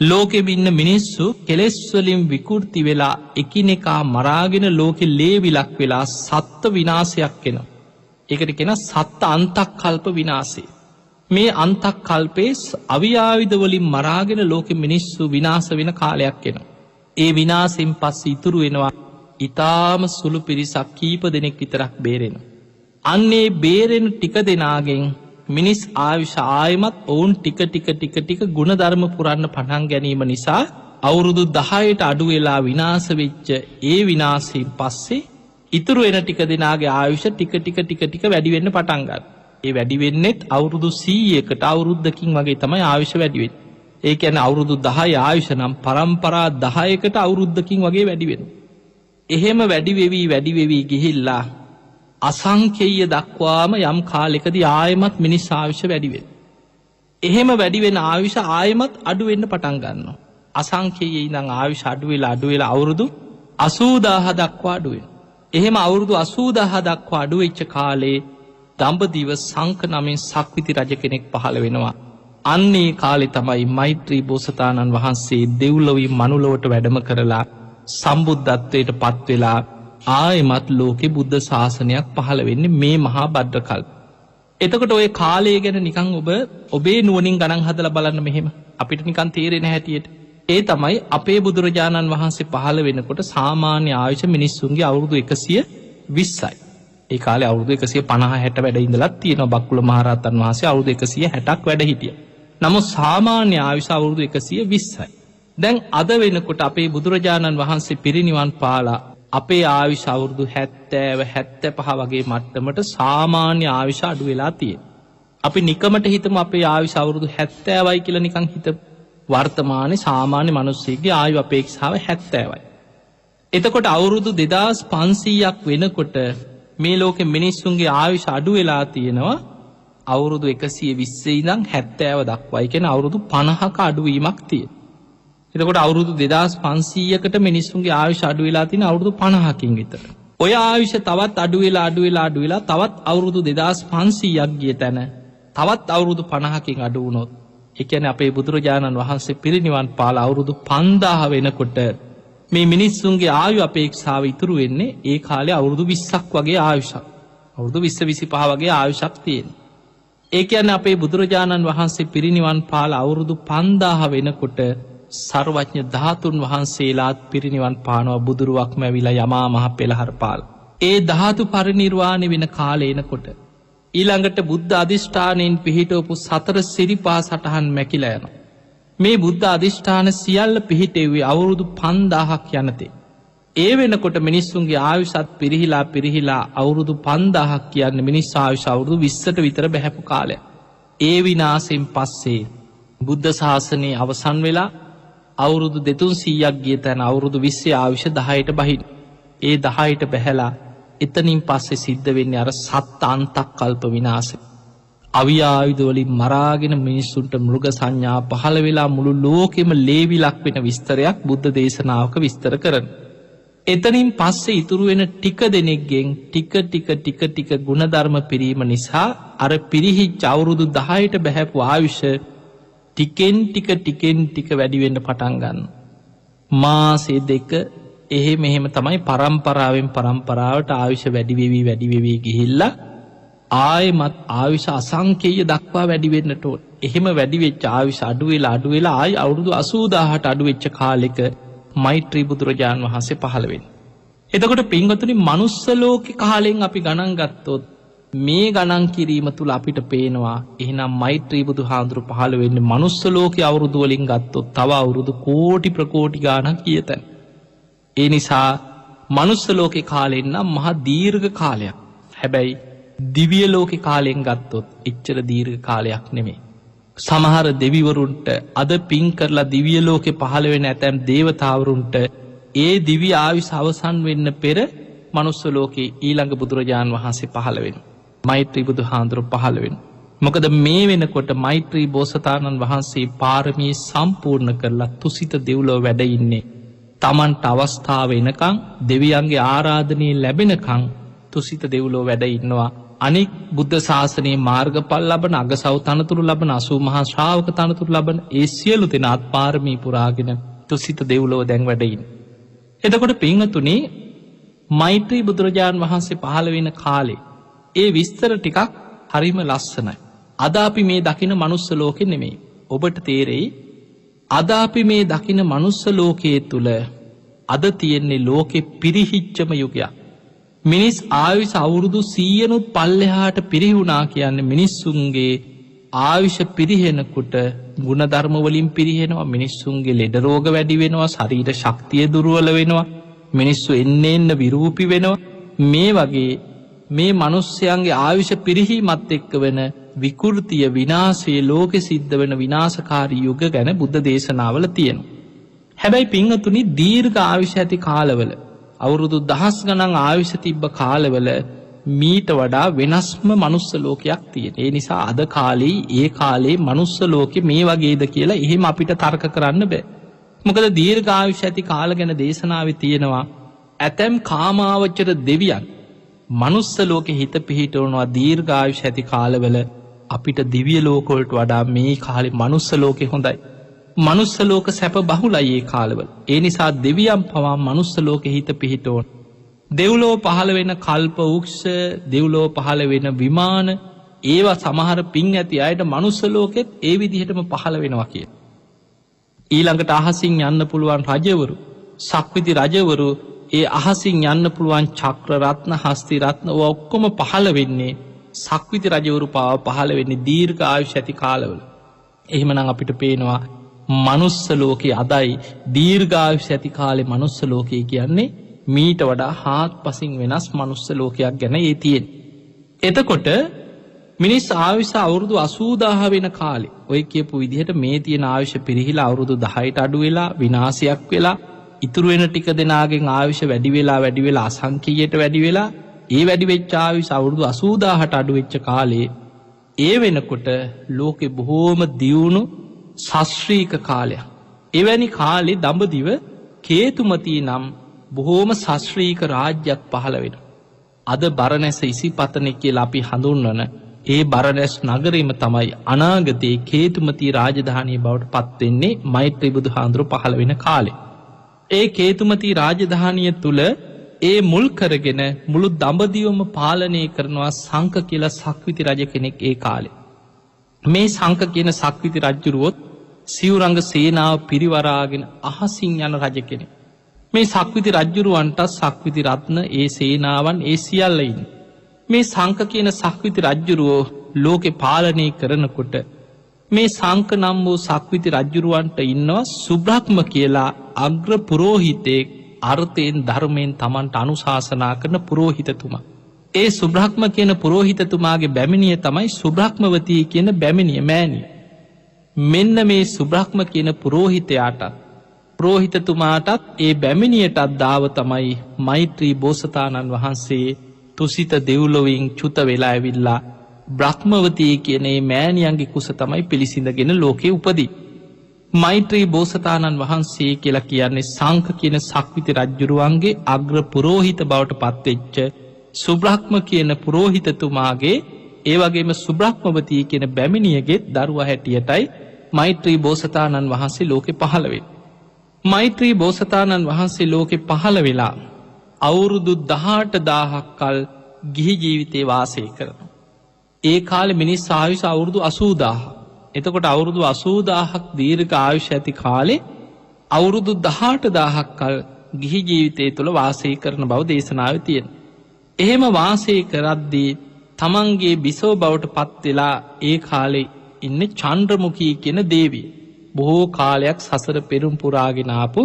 ලෝකෙ ඉන්න මිනිස්සු කෙලෙස්වලින් විකෘති වෙලා එකිනෙකා මරාගෙන ලෝකෙ ලේවිලක් වෙලා සත්ව විනාසයක් කෙන. එකට කෙන සත්ත අන්තක් කල්ප විනාසේ. මේ අන්තක් කල්පේස් අවියාවිදවලින් මරාගෙන ලෝකෙ මිනිස්සු විනාස වෙන කාලයක් කෙනවා. ඒ විනාසෙන් පස්ස ඉතුරු වෙනවා ඉතාම සුළු පිරිසක් කීප දෙනෙක් විතරක් බේරෙන. අන්නේ බේරෙන ටික දෙනාගෙන් මිනිස් ආවිශ ආයමත් ඔවුන් ටික ටික ටික ටික ගුණධර්ම පුරන්න පටන් ගැනීම නිසා අවුරුදු දහයට අඩුවෙලා විනාසවෙච්ච ඒ විනාසයෙන් පස්සේ ඉතුරු එන ටික දෙනාගේ ආයුෂ ටික ටික ටික ටික වැඩිවෙන්න පටන්ගත්. ඒ වැඩිවෙන්නෙත් අවුරුදු සීයකට අවුරුද්ධකින් වගේ තමයි ආවිශ වැඩිවෙත්. ඒක ඇන අවුරුදු දහය ආයුෂ නම් පරම්පරා දහයකට අවුරුද්ධකින් වගේ වැඩිවෙන. එහෙම වැඩිවෙවී වැඩිවෙවී ගිහිල්ලා අසංකෙය දක්වාම යම් කාලෙකද ආයමත් මිනිස් ආවිෂ වැඩිවෙන්. එහෙම වැඩිවෙන ආවිෂ ආයමත් අඩුවෙන්න පටන්ගන්න. අසංකයේ ඉදං ආවිශ අඩුවෙලා අඩුවෙලා අවුරුදු අසූදාහ දක්වා අඩුවෙන්. එහෙම අවුරුදු අසූදාහ දක්වා අඩුවෙච්ච කාලේ දම්බදිව සංක නමින් සක්විති රජ කෙනෙක් පහළ වෙනවා. අන්නේ කාලෙ තමයි මෛත්‍රී බෝසතාණන් වහන්සේ දෙව්ලොවී මනුලොවට වැඩම කරලා සම්බුද්ධත්වයට පත්වෙලා ආයමත් ලෝකෙ බුද්ධ ශාසනයක් පහළ වෙන්න මේ මහා බද්ධකල්. එතකොට ඔය කාලය ගැන නිකං ඔබ ඔබේ නුවනින් ගණන් හදල බලන්න මෙහෙම අපිට නිකන් තේරෙන හැටියට. ඒ තමයි අපේ බුදුරජාණන් වහන්සේ පහළ වෙනකොට සාමාන්‍ය ආයුෂ මිනිස්සුන්ගේ අවුරුදු එකසිය විස්සයි. ඒ කාලේ අවුදු එකසිය පණහ හැට වැඩ ඉඳලත් තියෙන බක්කුල මහරත්තන් වහසේ අවුදු එකසිය හැටක් වැඩ හිටිය. නමුත් සාමාන්‍ය ආවිශ අවුරුදු එකසිය විස්සයි. දැන් අද වෙනකොට අපේ බුදුරජාණන් වහන්සේ පිරිනිවන් පාලා අපේ ආවිශ අවුරුදු හැත්තෑව හැත්ත පහ වගේ මට්ටමට සාමාන්‍ය ආවිශ අඩු වෙලා තිය. අපි නිකමට හිතම අපේ ආවිශ අවුරුදු හැත්තෑවයි කියල නිකං හිත වර්තමානය සාමාන්‍ය මනුස්සේගේ ආයු අපේක්ෂාව හැත්තෑවයි. එතකොට අවුරුදු දෙදස් පන්සීයක් වෙනකොට මේ ලෝක මිනිස්සුන්ගේ ආවිශ අඩු වෙලා තියෙනවා අවුරුදු එකසිය විස්සේ ඉදං හැත්තෑව දක්වයි කෙන අවුරුදු පණහක අඩුවීමක් තිය. එතකොට අවුරුදු දෙදස් පන්සීයකට මිනිස්සුන්ගේ ආවිශ අඩු වෙලා තින අවුරුදු පණහකින් විතර. ඔය ආවිෂ තවත් අඩුවෙලා අඩුවෙලා අඩුවෙලා තවත් අවුරුදු දෙදස් පන්සීයක් ගිය තැන තවත් අවුරුදු පණහකින් අඩුවනොත් එකන අපේ බුදුරජාණන් වහන්සේ පිරිනිවන් පාල අවුරුදු පන්දාහ වෙනකොට මේ මිනිස්සුන්ගේ ආයු අපේක්ෂාව ඉතුරු වෙන්නේ ඒ කාලේ අවුරුදු විස්සක් වගේ ආයුෂක් අවුරුදු විස්ස විසි පහ වගේ ආයුෂක් තියෙන. ඒ අන්න අපේ බුදුරජාණන් වහන්සේ පිරිනිවන් පාල අවුරුදු පන්දාහ වෙනකොට සර්වඥ ධාතුන් වහන්සේලාත් පිරිනිවන් පානව බුදුරුවක් මැවිලා යමා මහ පෙළහර පාල්. ඒ ධාතු පරිනිර්වාණය වෙන කාලේනකොට. ඊළඟට බුද්ධ අධිෂ්ඨානයෙන් පිහිටෝපු සතර සිරිපා සටහන් මැකිලයන. මේ බුද්ධ අධිෂ්ඨාන සියල්ල පිහිටෙවේ අවුරුදු පන්දාහක් යනතේ. ඒ වෙනකොට මිනිස්සුන්ගේ ආයුෂත් පිරිහිලා පිරිහිලා අවුරුදු පන්දාහක් කියන්න මිනිස් ආයුෂ අවුරුදු විස්සට විතර බැහැපු කාලය. ඒ විනාසෙන් පස්සේ බුද්ධ ශාසනයේ අවසන් වෙලා අවුරුදු දෙතුන් සීයක් ගිය තැන අවුරුදු විස්සේ ආවිෂ දහයට බහින්. ඒ දහයට බැහැලා එතනින් පස්සේ සිද්ධ වෙන්නේ අර සත්ත අන්තක් කල්ප විනාස. අවියායුදවලින් මරාගෙන මිනිස්සුන්ට මෘග සංඥා පහළ වෙලා මුළු ලෝකෙම ලේවිලක් වෙන විස්තරයක් බුද්ධ දේශනාවක විස්තර කරන. එතනින් පස්සේ ඉතුරුවෙන ටික දෙනෙක්ගෙන් ටික ටික ටික ටික ගුණධර්ම පිරීම නිසා අර පිරිහි චවුරුදු දහයට බැහැපු ආවිෂ ටිකෙන් ටික ටිකෙන් ටික වැඩිවෙන්න පටන්ගන්න. මාසේ දෙක එහෙ මෙහෙම තමයි පරම්පරාවෙන් පරම්පරාවට ආවිෂ වැඩිවෙවී වැඩිවෙවී ගිහිල්ල ආයමත් ආවිශ අසංකේය දක්වා වැඩිවෙන්නට එහෙම වැඩිවෙච් ආවිශ අඩුවෙලා අඩුවෙලා ආයි අවුරුදු අසූදාහට අඩුවෙච්ච කාලෙක මෛත්‍රී බුදුරජාණන් වහන්සේ පහළවෙන්. එතකොට පින්වතුනි මනුස්සලෝක කාලෙෙන් අපි ගණන් ගත්තොත් මේ ගණන් කිරීම තුළ අපිට පේනවා එහනම් මෛත්‍රී බුදු හාන්දුරු පහළ වෙන්න මනුස්සලෝක අවුරුදුවලින් ගත්තොත් තව අවුරුදු කෝටි ප්‍රකෝටි ගානක් කියතැන්. ඒ නිසා මනුස්සලෝකෙ කාලෙන්නම් මහ දීර්ඝ කාලයක් හැබැයි දිවිය ලෝකෙ කාලෙන් ගත්තොත් එච්චර දීර්ඝ කාලයක් නෙමේ. සමහර දෙවිවරුන්ට අද පින් කරලා දිවිය ලෝකෙ පහළ වෙන ඇතැම් දේවතාවරුන්ට ඒ දිවි ආවි සවසන් වෙන්න පෙර මනුස්සලෝකෙ ඊළඟ බුදුරජාණන් වහන්සේ පහළවෙෙන. මෛත්‍රී බුදු හාන්දුරු පහළවෙෙන. මොකද මේ වෙනකොට මෛත්‍රී බෝසතාණන් වහන්සේ පාරමී සම්පූර්ණ කරලා තුසිත දෙව්ලෝ වැඩඉන්නේ. තමන්ට අවස්ථාව එනකං දෙවියන්ගේ ආරාධනය ලැබෙනකං තුසිත දෙව්ලෝ වැඩ ඉන්නවා. අනික් බුද්ධ ශාසනයේ මාර්ගපල් ලබන අග සව තනතුරු ලබන අසූ මහා ශ්‍රාවක තනතුරු ලබන ඒ සියලු දෙෙනත් පාරමී පුරාගෙන තුසිත දෙව්ලෝ දැන් වැඩයින්. එතකොට පිංහතුනේ මෛත්‍රී බුදුරජාණන් වහන්සේ පහළ වෙන කාලේ ඒ විස්තර ටිකක් හරිම ලස්සනයි. අද අපි මේ දකින මනුස්ස ලෝකෙ නෙමෙයි. ඔබට තේරෙයි අදාපි මේ දකින මනුස්ස ලෝකයේ තුළ අද තියෙන්නේ ලෝකෙ පිරිහිච්චම යුගයක්. මිනිස් ආවිශ අවුරුදු සීයනුත් පල්ලෙහාට පිරිහුණා කියන්න මිනිස්සුන්ගේ ආවිෂ පිරිහෙනකුට ගුණධර්මවලින් පිරිහෙනවා මිනිස්සුන්ගේ ලෙඩරෝග වැඩි වෙනවා ශරීර ශක්තිය දුරුවල වෙනවා මිනිස්සු එන්න එන්න විරූපි වෙනවා මේ වගේ මේ මනුස්්‍යයන්ගේ ආවිෂ පිරිහීමත් එක්ක වෙන විකෘතිය විනාසේ ලෝකෙ සිද්ධ වෙන විනාසකාරී යුග ගැන බුද්ධ දේශනාවල තියෙන. හැබැයි පිංහතුනි දීර්ඝ ආවිෂ ඇති කාලවල අවුරුදු දහස් ගනං ආවිෂ තිබ්බ කාලවල මීට වඩා වෙනස්ම මනුස්ස ලෝකයක් තියෙන. ඒ නිසා අද කාලෙයි ඒ කාලේ මනුස්ස ලෝකෙ මේ වගේද කියලා එහෙම අපිට තර්ක කරන්න බෑ. මොකද දීර්ඝාවිෂ ඇති කාල ගැන දේශනාව තියෙනවා ඇතැම් කාමාවච්චර දෙවියන් මනුස්ස ලෝකෙ හිත පිහිටවනවා දීර්ඝායුෂ ඇති කාලවල අපිට දිවිය ලෝකොල්ට වඩා මේ කාලෙ මනුස්ස ලෝකෙ හොඳයි. මනුස්ස ලෝක සැප බහුලයේ කාලවල. ඒ නිසා දෙවියම් පවා මනුස්ස ලෝකෙ හිත පිහිටෝන්. දෙව්ලෝ පහළ වෙන කල්ප උක්ෂ දෙව්ලෝ පහළ වෙන විමාන ඒවා සමහර පින් ඇති අයට මනුස්සලෝකෙත් ඒ විදිහටම පහළ වෙනවා කිය. ඊළඟට අහසින් යන්න පුළුවන් රජවරු සක්විති රජවරු ඒ අහසින් යන්න පුළුවන් චක්‍රරත්න හස්තිරත්න ඔක්කොම පහළ වෙන්නේ සක්විති රජවරු පාව පහළ වෙන්නේ දීර්ඝ ආයුෂ ඇති කාලවල. එහෙමනම් අපිට පේනවා මනුස්ස ලෝකයේ අදයි දීර්ඝාවිෂ ඇති කාලෙ මනුස්ස ලෝකයේ කියන්නේ මීට වඩා හාත් පසින් වෙනස් මනුස්ස ලෝකයක් ගැන ඒ තියෙන්. එතකොට මිනිස් ආවිස අවුරුදු අසූදාහ වෙන කාලෙ ඔය කියපු විදිහට මේ තියෙන ආවිෂ පිරිහිලා අවුරුදු දහයට අඩු වෙලා විනාසයක් වෙලා ඉතුරුවෙන ටික දෙනාගෙන් ආවිෂ වැඩි වෙලා වැඩි වෙලා අසංකීයට වැඩි වෙලා ඒ වැඩි වෙච්චාවිස අවුරුදු අසූදාහට අඩුවෙච්ච කාලේ ඒ වෙනකොට ලෝකෙ බොහෝම දියුණු ශස්ශ්‍රීක කාලයක්. එවැනි කාලෙ දඹදිව කේතුමතිී නම් බොහෝම ශස්ශ්‍රීක රාජ්‍යයක් පහළ වෙන. අද බරණැස ඉසි පතනෙක් කියලා අපි හඳුන්වන ඒ බරණැස් නගරීම තමයි අනාගතයේ කේතුමති රාජධානය බවට පත්වෙන්නේ මෛත්‍රී බුදු හාන්දුරු පහළ වෙන කාලේ. ඒ කේතුමති රාජධානය තුළ ඒ මුල් කරගෙන මුළු දඹදිවම පාලනය කරනවා සංක කියලා සක්විති රජ කෙනෙක් ඒ කාලේ. මේ සංක කියන සක්විති රජ්ජුරුවොත් සිවරංග සේනාව පිරිවරාගෙන අහසින් යන රජ කෙනෙ. මේ සක්විති රජ්ජුරුවන්ටත් සක්විති රත්න ඒ සේනාවන් ඒ සියල්ලයින්. මේ සංක කියන සක්විති රජ්ජුරුවෝ ලෝකෙ පාලනය කරනකොට මේ සංක නම් වූ සක්විති රජ්ජුරුවන්ට ඉන්නවා සුබ්‍රහ්ම කියලා අග්‍ර පුරෝහිතයෙක් අර්ථයෙන් ධර්මයෙන් තමන්ට අනුශාසනා කරන පුරෝහිතතුමා. ඒ සුබ්‍රහ්ම කියන පුරෝහිතතුමාගේ බැමිණිය තමයි සුබ්‍රහ්මවතී කියන බැමිණිය මෑනිය. මෙන්න මේ සුබ්‍රහ්ම කියන පුරෝහිතයාටත් ප්‍රෝහිතතුමාටත් ඒ බැමිණියටත් දාව තමයි මෛත්‍රී බෝසතාණන් වහන්සේ තුසිත දෙව්ලොවින් චුත වෙලා ඇවිල්ලා බ්‍රහ්මවතී කියනේ මෑණියන්ගේ කුස තමයි පිළිසිඳගෙන ලෝකෙ උපදී. මෛත්‍රී බෝසතාණන් වහන්සේ කියලා කියන්නේ සංක කියන සක්විති රජ්ජුරුවන්ගේ අග්‍ර පුරෝහිත බවට පත්වෙච්ච සුබ්‍රහ්ම කියන පුරෝහිතතුමාගේ ඒ වගේම සුබ්‍රහ්මවතී කියන බැමිණියගෙත් දරුව හැටියටයි මෛත්‍රී බෝසතාණන් වහන්සේ ලෝකෙ පහළවෙේ. මෛත්‍රී බෝසතාණන් වහන්සේ ලෝකෙ පහළ වෙලා අවුරුදු දහට දාහක් කල් ගිහි ජීවිතේ වාසය කරන. ඒ කාල මිනිස් ආයුෂ අවුරුදු අසූදාහ. එතකොට අවුරුදු අසූදාහක් දීර්ඝ ආයුෂ ඇති කාලේ අවුරුදු දහට දාහක් කල් ගිහි ජීවිතය තුළ වාසය කරන බව දේශනාව තියෙන. එහෙම වාසය කරද්දී තමන්ගේ බිසෝ බවට පත්වෙලා ඒ කාලෙ ඉන්න චන්ද්‍රමුකී කියන දේවී. බොහෝ කාලයක් සසර පෙරුම් පුරාගෙනාපු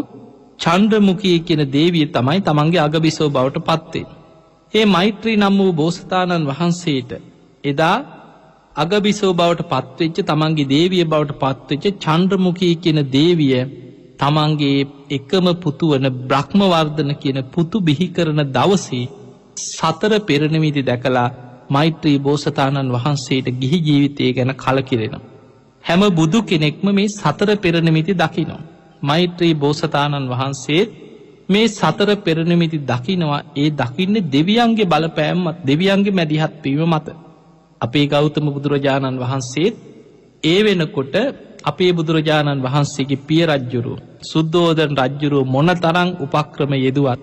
චන්ද්‍රමුකී කියන දේවිය තමයි තමන්ගේ අගබිසෝ බවට පත්වේ. ඒ මෛත්‍රී නම් වූ බෝසතාණන් වහන්සේට එදා අගබිසෝ බවට පත්වෙච්ච තමන්ගේ දේවිය බවට පත්වෙච්ච චන්ද්‍රමුකී කියන දේවිය තමන්ගේ එකම පුතුවන බ්‍රහ්මවර්ධන කියන පුතු බිහි කරන දවසේ සතර පෙරණමිති දැකලා මෛත්‍රී බෝසතාණන් වහන්සේට ගිහි ජීවිතය ගැන කලකිරෙනවා. හැම බුදු කෙනෙක්ම මේ සතර පෙරණමිති දකිනවා. මෛත්‍රී බෝසතාණන් වහන්සේත් මේ සතර පෙරණමිති දකිනවා ඒ දකින්න දෙවියන්ගේ බලපෑම්මත් දෙවියන්ගේ මැදිහත් පීම මත. අපේ ගෞතම බුදුරජාණන් වහන්සේත් ඒ වෙනකොට අපේ බුදුරජාණන් වහන්සේගේ පිය රජ්ජුරු සුද්දෝදන රජ්ජුරුව මොන තරං උපක්‍රම යෙදුවත්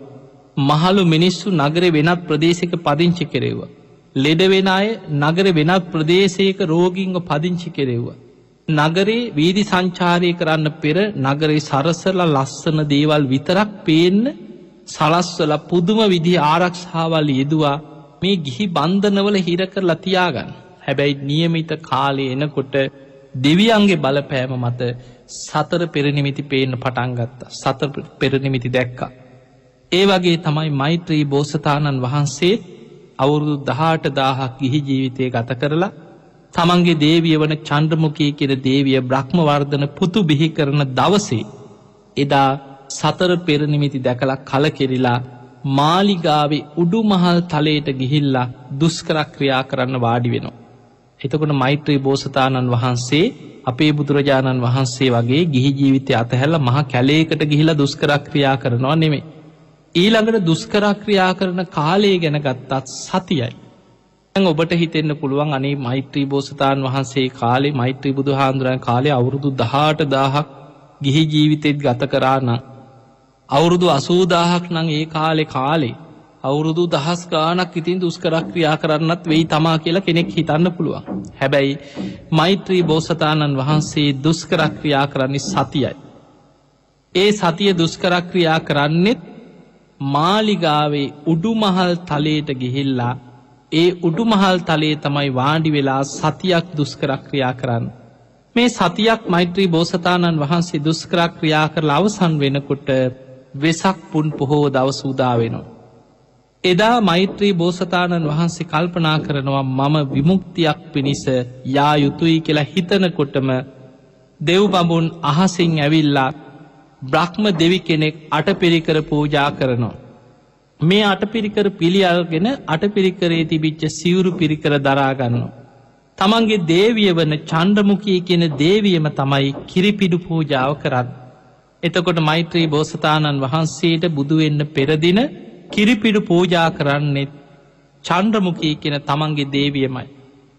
මහලු මිනිස්සු නගර වෙනත් ප්‍රදේශක පදිංචි කෙරෙව්වා. ලෙඩවෙන අය නගර වෙනත් ප්‍රදේශයක රෝගින්ව පදිංචි කෙරෙව්වා. නගරේ වීදි සංචාරය කරන්න පෙර නගරේ සරසල ලස්සන දේවල් විතරක් පේන්න සලස්වල පුදුම විදි ආරක්ෂාවල් යෙදවා මේ ගිහි බන්ධනවල හිර කරලා තියාගන්න. හැබැයි නියමිත කාලය එනකොට දෙවියන්ගේ බලපෑම මත සතර පෙරනිමිති පේන්න පටන්ගත්ත සත පෙරනිමිති දැක්කා. ඒ වගේ තමයි මෛත්‍රී බෝසතාණන් වහන්සේ අවුරුදු දහට දාහක් ගිහි ජීවිතය ගත කරලා තමන්ගේ දේවිය වන චන්ද්‍රමුකී කියෙන දේවිය බ්‍රහ්මවර්ධන පුතු බිහි කරන දවසේ එදා සතර පෙරනිමිති දැකලා කල කෙරිලා මාලිගාවේ උඩුමහල් තලයට ගිහිල්ලා දුස්කරක්‍රියා කරන්න වාඩි වෙනවා. එතකොට මෛත්‍රී බෝසතාණන් වහන්සේ අපේ බුදුරජාණන් වහන්සේ වගේ ගිහි ජීවිතය අතහැල්ල මහ කැලේකට ගිහිලා දුස්කරක්‍රියා කරනවා නෙමේ. ඊළඟට දුස්කරක්‍රියා කරන කාලය ගැන ගත්තත් සතියයි. ඔබට හිතෙන්න්න පුළුවන් අනේ මෛත්‍රී බෝසතාන් වහන්සේ කාලේ මෛත්‍රී බුදු හාන්දුරන් කාලේ අවුරුදු දහට දාහක් ගිහි ජීවිතෙත් ගත කරාන. අවුරුදු අසූදාහක් නං ඒ කාලෙ කාලේ අවුරුදු දහස් ගානක් ඉතින් දුස්කරක් ක්‍රියා කරන්නත් වෙයි තමා කියලා කෙනෙක් හිතන්න පුළුවන්. හැබැයි මෛත්‍රී බෝසතාණන් වහන්සේ දුස්කරක්‍රියා කරන්නේ සතියයි. ඒ සතිය දුස්කරක්‍රියා කරන්නෙත් මාලිගාවේ උඩුමහල් තලයට ගිහිල්ලා ඒ උඩුමහල් තලේ තමයි වාඩි වෙලා සතියක් දුස්කරක්‍රියා කරන්න. මේ සතියක් මෛත්‍රී බෝසතාණන් වහන්සේ දුස්කරක්‍රියා කරලා අවසන් වෙනකොට වෙසක් පුන් පොහෝ දවසූදා වෙනවා. එදා මෛත්‍රී බෝසතාණන් වහන්සේ කල්පනා කරනවා මම විමුක්තියක් පිණිස යා යුතුයි කියලා හිතනකොටම දෙව් බඹුන් අහසිං ඇවිල්ලා බ්‍රහ්ම දෙවි කෙනෙක් අටපිරිකර පූජා කරනවා. මේ අටපිරිකර පිළියල්ගෙන අටපිරිකරේ තිබිච්ච සිවුරු පිරිකර දරාගන්නවා. තමන්ගේ දේවිය වන චන්ඩමුකී කියෙන දේවියම තමයි කිරිපිඩු පූජාව කරන්න. එතකොට මෛත්‍රී බෝසතාණන් වහන්සේට බුදුවෙන්න පෙරදින කිරිපිඩු පූජා කරන්නෙත් චන්ද්‍රමුකී කියෙන තමන්ගේ දේවියමයි.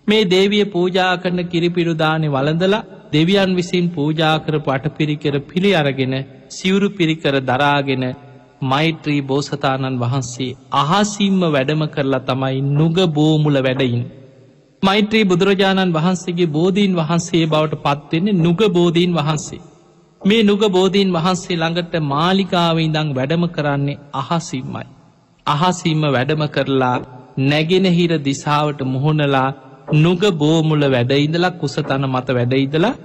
මේ දේවිය පූජා කරන කිරිපිරුදානය වලඳලා දෙවියන් විසින් පූජා කරපු අටපිරිකර පිළි අරගෙන සිවුරු පිරිකර දරාගෙන මෛත්‍රී බෝසතාණන් වහන්සේ අහසිම්ම වැඩම කරලා තමයි නුග බෝමුල වැඩයින්. මෛත්‍රී බුදුරජාණන් වහන්සේගේ බෝධීන් වහන්සේ බවට පත්වෙන්නේ නුග බෝධීන් වහන්සේ. මේ නුග බෝධීන් වහන්සේ ළඟට මාලිකාව ඉඳං වැඩම කරන්නේ අහසිම්මයි. අහසිම්ම වැඩම කරලා නැගෙනහිර දිසාවට මුහුණලා නුග බෝමුල වැඩඉඳලා කුසතන මත වැඩයිදලා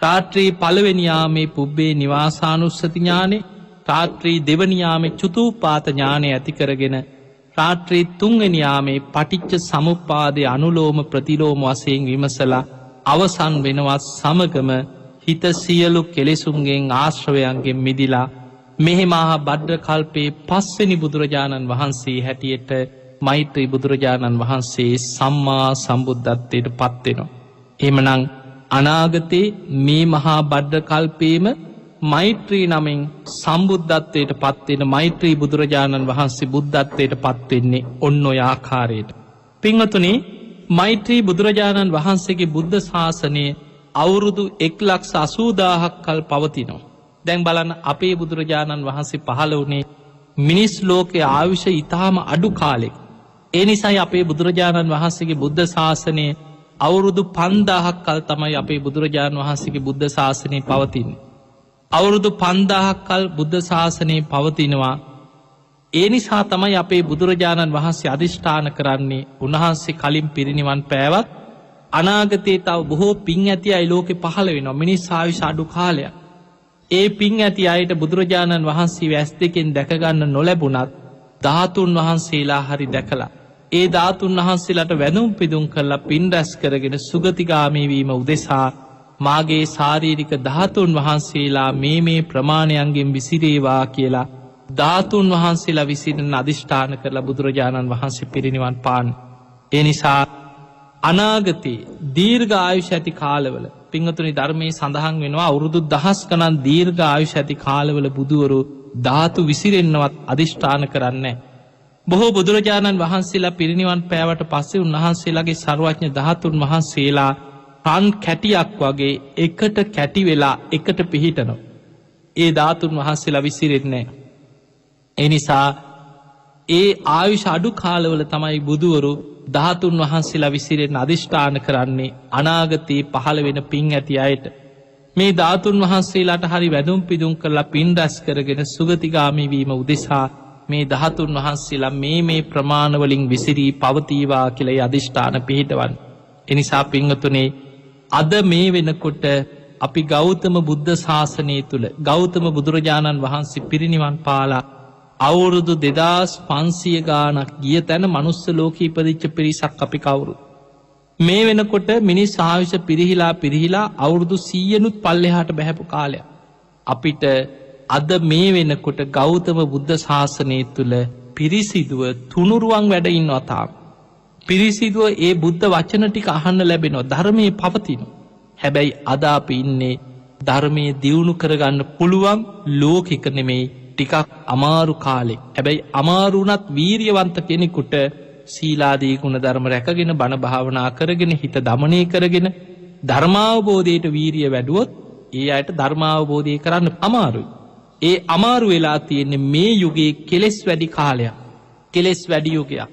රාත්‍රී පළවෙනියාමේ පුබ්බේ නිවාසානුස්සතිඥානේ රාත්‍රී දෙවනියාමේ චුතූපාත ඥානය ඇතිකරගෙන රාත්‍රී තුංගනියාමේ පටිච්ච සමුපාදය අනුලෝම ප්‍රතිලෝම වසයෙන් විමසලා අවසන් වෙනවත් සමගම හිත සියලු කෙලෙසුන්ගෙන් ආශ්‍රවයන්ගෙන් මිදිලා මෙහෙමහා බඩ්ඩ කල්පේ පස්වෙනි බුදුරජාණන් වහන්සේ හැටියට මෛත්‍රී බුදුරජාණන් වහන්සේ සම්මා සම්බුද්ධත්වයට පත්වෙනවා. එමනං අනාගතේ මේ මහා බඩ්ඩ කල්පේම මෛත්‍රී නමින් සම්බුද්ධත්වයට පත්වෙන මෛත්‍රී බුදුරජාණන් වහන්සේ බුද්ධත්වයට පත්වෙන්නේ ඔන්න ඔය ආකාරයට. පිංහතුනේ මෛත්‍රී බුදුරජාණන් වහන්සේගේ බුද්ධ ශාසනය අවුරුදු එක්ලක්ෂ අසූදාහක් කල් පවතිනවා. දැන් බලන්න අපේ බුදුරජාණන් වහන්සේ පහළ වනේ මිනිස් ලෝකයේ ආවිෂ ඉතාම අඩු කාලෙක්. ඒ නිසයි අපේ බුදුරජාණන් වහන්සේගේ බුද්ධ ශාසනය අවුරුදු පන්දාහක් කල් තමයි අපේ බුදුරජාණන් වහන්සේගේ බුද්ධ ශාසනය පවතින්. අවුරුදු පන්දාහක් කල් බුද්ධ ශාසනයේ පවතිනවා ඒ නිසා තමයි අපේ බුදුරජාණන් වහන්සේ අධිෂ්ඨාන කරන්නේ උන්වහන්සේ කලින් පිරිනිවන් පෑවත් අනාගතේ තව බොහෝ පින් ඇති අයි ලෝකෙ පහළ වෙන මිනිස් සාවිශ අඩු කාලයක්. ඒ පින් ඇති අයට බුදුරජාණන් වහන්සේ වැස් දෙකෙන් දැකගන්න නොලැබුණත් ධාතුන් වහන්සේලා හරි දැකලා. ඒ ධාතුන් වහන්සේලාට වැනුම් පිදුම් කරලා පින් රැස් කරගෙන සුගතිගාමීවීම උදෙසා මාගේ සාරීරික ධාතුන් වහන්සේලා මේ මේ ප්‍රමාණයන්ගෙන් විසිරේවා කියලා ධාතුන් වහන්සේලා විසිරෙන් අධිෂ්ඨාන කරලා බුදුරජාණන් වහන්සේ පිරිනිවන් පාන්. එනිසා අනාගතයේ දීර්ඝ ආයුෂ ඇති කාලවල පිංහතුනි ධර්මය සඳහන් වෙනවා අවුරුදු දහස් කනන් දීර්ඝ ආයුෂ ඇති කාලවල බුදුවරු ධාතු විසිරෙන්න්නවත් අධිෂ්ඨාන කරන්න. බොහෝ බුදුරජාණන් වහන්සේලා පිරිනිවන් පෑවට පස්සේ උන්වහන්සේලාගේ සරුවඥ ධාතුන් වහන්සේලා පන් කැටියක් වගේ එකට කැටි වෙලා එකට පිහිටනවා. ඒ ධාතුන් වහන්සේලා විසිරෙන්නේ. එනිසා ඒ ආයුෂ අඩු කාලවල තමයි බුදුවරු ධාතුන් වහන්සේලා විසිරෙන් අධිෂ්ඨාන කරන්නේ අනාගතයේ පහළ වෙන පින් ඇති අයට. මේ ධාතුන් වහන්සේලාට හරි වැදුම් පිදුම් කරලා පින් රැස් කරගෙන සුගතිගාමිවීම උදෙසා මේ දහතුන් වහන්සේලා මේ මේ ප්‍රමාණවලින් විසිරී පවතීවා කියලයි අධිෂ්ඨාන පිහිටවන්. එනිසා පිංහතුනේ අද මේ වෙනකොට අපි ගෞතම බුද්ධ ශාසනය තුළ ගෞතම බුදුරජාණන් වහන්සේ පිරිනිවන් පාලා අවුරුදු දෙදස් පන්සිය ගානක් ගිය තැන මනුස්ස ලෝක ඉපදිච්ච පිරිසක් අපි කවුරු. මේ වෙනකොට මිනිස් ආවිෂ පිරිහිලා පිරිහිලා අවුරුදු සීයනුත් පල්ලෙහාට බැහැපු කාලයක්. අපිට අද මේ වෙනකොට ගෞතම බුද්ධ ශාසනය තුළ පිරිසිදුව තුනුරුවන් වැඩඉන්න අතාම්. පිරිසිදුව ඒ බුද්ධ වචන ටික අහන්න ලැබෙනවා ධර්මය පවතින. හැබැයි අදාපි ඉන්නේ ධර්මය දියුණු කරගන්න පුළුවන් ලෝකෙක නෙමෙයි ටිකක් අමාරු කාලෙක් ඇබැයි අමාරුනත් වීරියවන්ත කෙනෙකුට සීලාදී ගුණ ධර්ම රැකගෙන බණ භාවනා කරගෙන හිත දමනය කරගෙන ධර්මාවබෝධයට වීරිය වැඩුවොත් ඒ අයට ධර්මාවබෝධය කරන්න අමාරුයි. ඒ අමාරු වෙලා තියෙන්නේ මේ යුගේ කෙලෙස් වැඩි කාලයක් කෙලෙස් වැඩියුගයක්.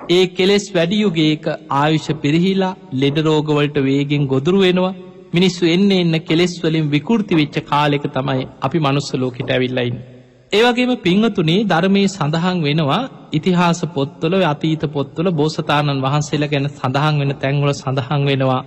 ඒ කෙලෙස් වැඩියුගේක ආයුෂ පිරිහිලා ලෙඩරෝගවලට වේගෙන් ගොදුරු වෙනවා මිනිස්සු එන්න එන්න කෙලෙස් වලින් විකෘති වෙච්ච කාලෙක තමයි අපි මනුස්ස ලෝකට ඇවිල්ලයින්. ඒවගේම පිංහතුනේ ධර්මයේ සඳහන් වෙනවා ඉතිහාස පොත්තුල අතීත පොත්තුල බෝසතාණන් වහන්සේලා ගැන සඳහන් වෙන තැන්වල සඳහන් වෙනවා.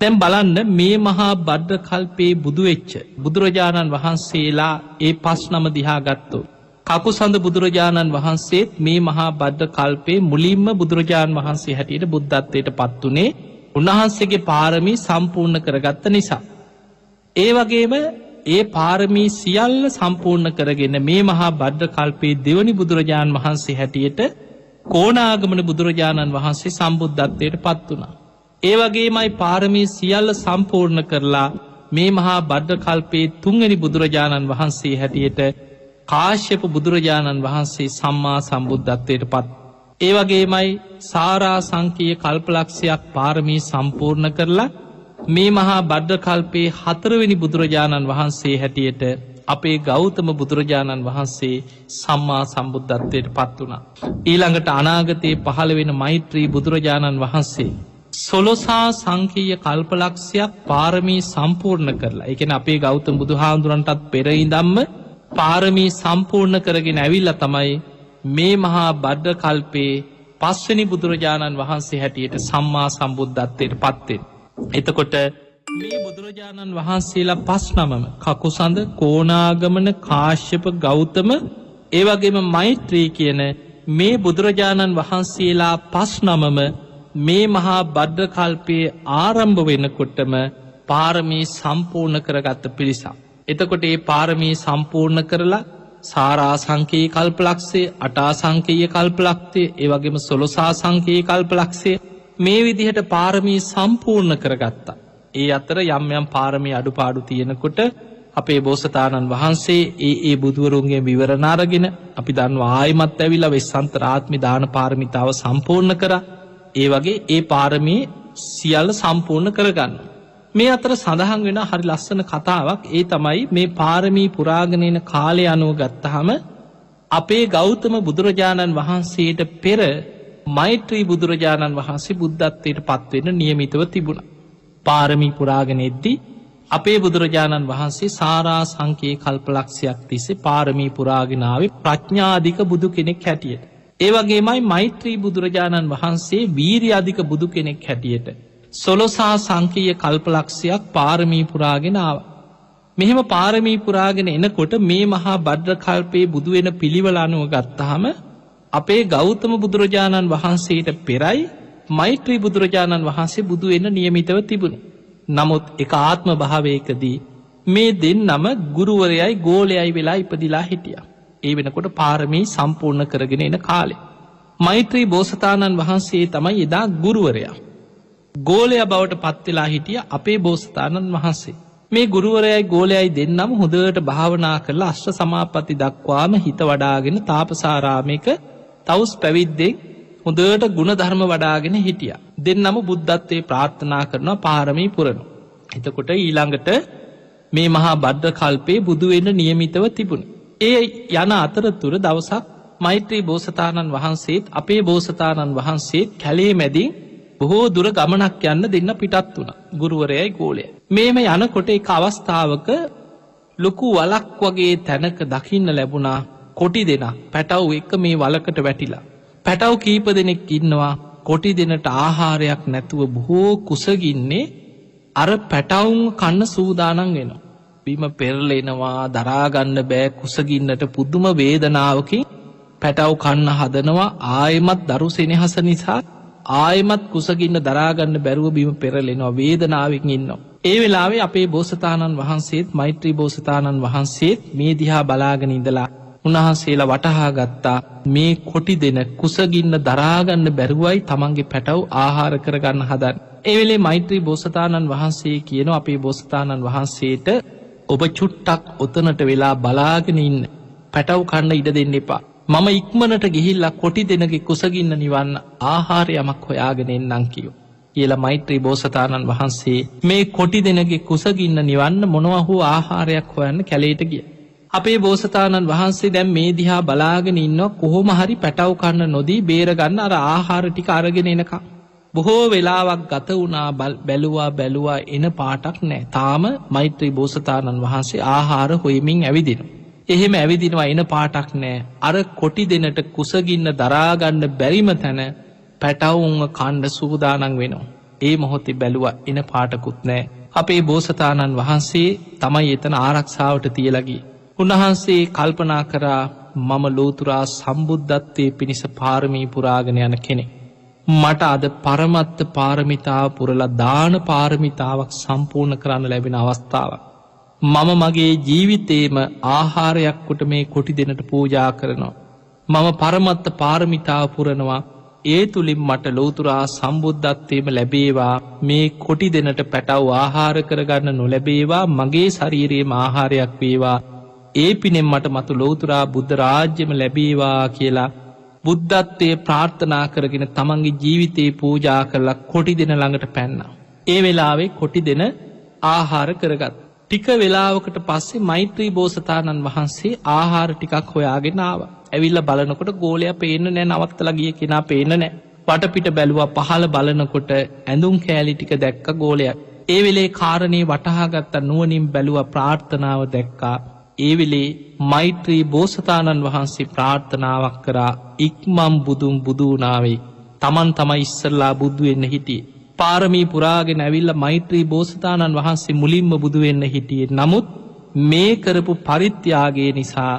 තැම් බලන්න මේ මහා බඩ්ඩ කල්පේ බුදුවෙච්ච බුදුරජාණන් වහන්සේලා ඒ පස් නම දිහා ගත්තු. කකු සඳ බුදුරජාණන් වහන්සේත් මේ මහා බද්ධ කල්පේ මුලින්ම බුදුරජාණන් වහන්සේ හැටියට බුද්ධත්වයට පත්වනේ උන්වහන්සේගේ පාරමී සම්පූර්ණ කරගත්ත නිසා. ඒ වගේම ඒ පාරමී සියල්ල සම්පූර්ණ කරගෙන මේ මහා බද්ධ කල්පේ දෙවනි බුදුරජාණන් වහන්සේ හැටියට කෝනාගමන බුදුරජාණන් වහන්සේ සම්බුද්ධත්වයට පත් වුණා. ඒ වගේමයි පාරමී සියල්ල සම්පූර්ණ කරලා මේ මහා බද්ධ කල්පේ තුන්ගනි බුදුරජාණන් වහන්සේ හැටියට කාශ්‍යප බුදුරජාණන් වහන්සේ සම්මා සම්බුද්ධත්වයට පත්. ඒ වගේමයි සාරා සංකීය කල්පලක්ෂයක් පාරමී සම්පූර්ණ කරලා මේ මහා බද්ධ කල්පේ හතරවෙනි බුදුරජාණන් වහන්සේ හැටියට අපේ ගෞතම බුදුරජාණන් වහන්සේ සම්මා සම්බුද්ධත්වයට පත් වුණ. ඊළඟට අනාගතයේ පහළ වෙන මෛත්‍රී බුදුරජාණන් වහන්සේ. සොලොසා සංකීය කල්පලක්ෂයක් පාරමී සම්පූර්ණ කරලා එකන අපේ ගෞතම බුදුහාන්දුරන්ටත් පෙරයිදම්ම පාරමී සම්පූර්ණ කරගෙන ඇවිල්ල තමයි මේ මහා බද්ධ කල්පේ පස්වනි බුදුරජාණන් වහන්සේ හැටියට සම්මා සම්බුද්ධත්වයට පත්වෙන්. එතකොට මේ බුදුරජාණන් වහන්සේලා පස් නමම කකුසඳ කෝනාගමන කාශ්‍යප ගෞතම ඒවගේම මෛත්‍රී කියන මේ බුදුරජාණන් වහන්සේලා පස් නමම මේ මහා බද්ධ කල්පයේ ආරම්භ වෙනකොටම පාරමී සම්පූර්ණ කරගත්ත පිරිසා. එතකොට ඒ පාරමී සම්පූර්ණ කරලා සාරාසංකයේ කල්පලක්ෂේ අටාසංකයේ කල්පලක්තේ ඒවගේම සොලොසා සංකයේ කල්පලක්ෂේ මේ විදිහට පාරමී සම්පූර්ණ කරගත්තා. ඒ අතර යම් යම් පාරමී අඩුපාඩු තියෙනකොට අපේ බෝසතාණන් වහන්සේ ඒ ඒ බුදුවරුන්ගේ විවරණාරගෙන අපි දන්ව ආයමත් ඇවිලා වෙස්සන්තරාත්මි දාන පාරමිතාව සම්පූර්ණ කර ඒ වගේ ඒ පාරමී සියල්ල සම්පූර්ණ කරගන්න. මේ අතර සඳහන් වෙන හරි ලස්සන කතාවක් ඒ තමයි මේ පාරමී පුරාගණයන කාලය අනුව ගත්තහම අපේ ගෞතම බුදුරජාණන් වහන්සේට පෙර මෛත්‍රී බුදුරජාණන් වහන්සේ බුද්ධත්වයට පත්වෙන නියමිතව තිබුණ. පාරමී පුරාගෙන එද්දි අපේ බුදුරජාණන් වහන්සේ සාරා සංකයේ කල්පලක්ෂයක් තිස්සේ පාරමී පුරාගෙනාව ප්‍රඥාධික බුදු කෙනෙක් හැටියට. ඒවගේමයි මෛත්‍රී බුදුරජාණන් වහන්සේ වීරි අධික බුදු කෙනෙක් හැටියට. සොලොසා සංකීය කල්පලක්ෂයක් පාරමී පුරාගෙනාව. මෙහෙම පාරමී පුරාගෙන එනකොට මේ මහා බඩ්්‍ර කල්පයේ බුදුවෙන පිළිවල අනුව ගත්තහම අපේ ගෞතම බුදුරජාණන් වහන්සේට පෙරයි මෛත්‍රී බුදුරජාණන් වහන්සේ බුදු එන්න නියමිතව තිබුණ. නමුත් එක ආත්ම භාවයකදී මේ දෙන් නම ගුරුවරයයි ගෝලයයි වෙලා ඉපදිලා හිටිය. ඒ වෙනකොට පාරමී සම්පූර්ණ කරගෙන එන කාලෙ. මෛත්‍රී බෝසතාණන් වහන්සේ තමයි එදා ගුරුවරයා. ගෝලය බවට පත්වෙලා හිටිය අපේ බෝසතාණන් වහන්සේ. මේ ගුරුවරයයි ගෝලයයි දෙන්නම් හොදට භාවනා කරලා අශ්්‍ර සමාපති දක්වාම හිත වඩාගෙන තාපසාරාමයක තවස් පැවිද්දෙක් හොදට ගුණ ධර්ම වඩාගෙන හිටිය. දෙන්නම බුද්ධත්වයේ ප්‍රාර්ථනා කරනවා පාරමී පුරණු. එතකොට ඊළඟට මේ මහා බද්ධ කල්පේ බුදුවෙන්න නියමිතව තිබුණ. ඒ යන අතරතුර දවසක් මෛත්‍රී බෝසතාණන් වහන්සේත් අපේ බෝසතාණන් වහන්සේත් කැලේ මැදින් බොහෝ දුර ගමනක් යන්න දෙන්න පිටත් වුණ ගුරුවරයයි ගෝලය. මේම යනකොට එක අවස්ථාවක ලොකු වලක් වගේ තැනක දකින්න ලැබුණා කොටි දෙෙන පැටව් එක මේ වලකට වැටිලා. පැටව් කීප දෙනෙක් ඉන්නවා කොටි දෙනට ආහාරයක් නැතුව බොහෝ කුසගින්නේ අර පැටවුන් කන්න සූදානන් වෙන. බිම පෙරලෙනවා දරාගන්න බෑ කුසගින්නට පුදුම වේදනාවකින් පැටව් කන්න හදනවා ආයමත් දරු සෙනෙහස නිසා ආයමත් කුසගින්න දරාගන්න බැරුව බිම පෙරලෙනවා වේදනාවෙන් ඉන්නවා. ඒ වෙලාවේ අපේ බෝසතාණන් වහන්සේත් මෛත්‍රී බෝසතාණන් වහන්සේත් මේ දිහා බලාගෙන ඉඳලා උන්වහන්සේලා වටහා ගත්තා මේ කොටි දෙන කුසගින්න දරාගන්න බැරුවයි තමන්ගේ පැටව් ආහාර කරගන්න හදන්. එවෙලේ මෛත්‍රී බෝසතාණන් වහන්සේ කියන අපේ බෝස්ථාණන් වහන්සේට ඔබ චුට්ටක් ඔතනට වෙලා බලාගෙන ඉන්න පැටව් කන්න ඉඩ දෙන්න එපා. මම ඉක්මනට ගිහිල්ලා කොටි දෙනගේ කුසගින්න නිවන්න ආහාරය යමක් හොයාගෙන එන්නම් කියෝ. කියලා මෛත්‍රී බෝසතාණන් වහන්සේ මේ කොටි දෙනගේ කුසගින්න නිවන්න මොනවහු ආහාරයක් හොයන්න කැලේට ගිය. අපේ බෝසතාණන් වහන්සේ දැම් මේ දිහා බලාගෙන ඉන්න කොහොම හරි පැටව් කන්න නොදී බේරගන්න අර ආහාරටික අරගෙන එනකා. බොහෝ වෙලාවක් ගත වුණා බැලුවා බැලුවා එන පාටක් නෑ තාම මෛත්‍රී බෝසතාණන් වහන්සේ ආහාර හොයමින් ඇවිදින. එහෙම ඇවිදිනවා එන පාටක් නෑ අර කොටි දෙනට කුසගින්න දරාගන්න බැරිම තැන පැටවුන්ව කණ්ඩ සූදානන් වෙනවා. ඒ මොහොතේ බැලුව එන පාටකුත් නෑ. අපේ බෝසතාණන් වහන්සේ තමයි එතන ආරක්ෂාවට තියලගී. උන්වහන්සේ කල්පනා කරා මම ලෝතුරා සම්බුද්ධත්වය පිණිස පාරමී පුරාගෙන යන කෙනෙ. මට අද පරමත්ත පාරමිතාව පුරලා දාන පාරමිතාවක් සම්පූර්ණ කරන්න ලැබෙන අවස්ථාවක්. මම මගේ ජීවිතේම ආහාරයක්කොට මේ කොටි දෙනට පූජා කරනවා. මම පරමත්ත පාරමිතාව පුරනවා ඒ තුළින් මට ලෝතුරා සම්බුද්ධත්වයම ලැබේවා මේ කොටි දෙනට පැටව් ආහාර කරගන්න නොලැබේවා මගේ ශරීරයේම ආහාරයක් වේවා ඒ පිනෙම් මට මතු ලෝතුරා බුද්ධ රාජ්‍යම ලැබේවා කියලා බුද්ධත්වය ප්‍රාර්ථනා කරගෙන තමන්ගේ ජීවිතයේ පූජා කරලා කොටි දෙන ළඟට පැන්න. ඒ වෙලාවේ කොටි දෙන ආහාර කරගත්. ටික වෙලාවකට පස්සේ මෛත්‍රී බෝසතාණන් වහන්සේ ආහාර ටිකක් හොයාගෙනාව. ඇවිල්ල බලනකොට ගෝලයා පේන නෑ නවත්තල ගිය කෙනා පේන නෑ. වටපිට බැලුව පහළ බලනකොට ඇඳුම් කෑලි ටික දැක්ක ගෝලයක්. ඒ වෙලේ කාරණය වටහාගත්ත නුවනින් බැලුව ප්‍රාර්ථනාව දැක්කා ඒ වෙලේ මෛත්‍රී බෝසතාණන් වහන්සේ ප්‍රාර්ථනාවක් කරා ඉක්මම් බුදුම් බුදුනාවේ තමන් තමයි ඉස්සරලා බුදුවෙන්න හිටිය. පාරමී පුරාගෙන ඇවිල්ල මෛත්‍රී බෝසතාණන් වහන්සේ මුලින්ම බුදුවෙන්න හිටිය. නමුත් මේ කරපු පරිත්‍යාගේ නිසා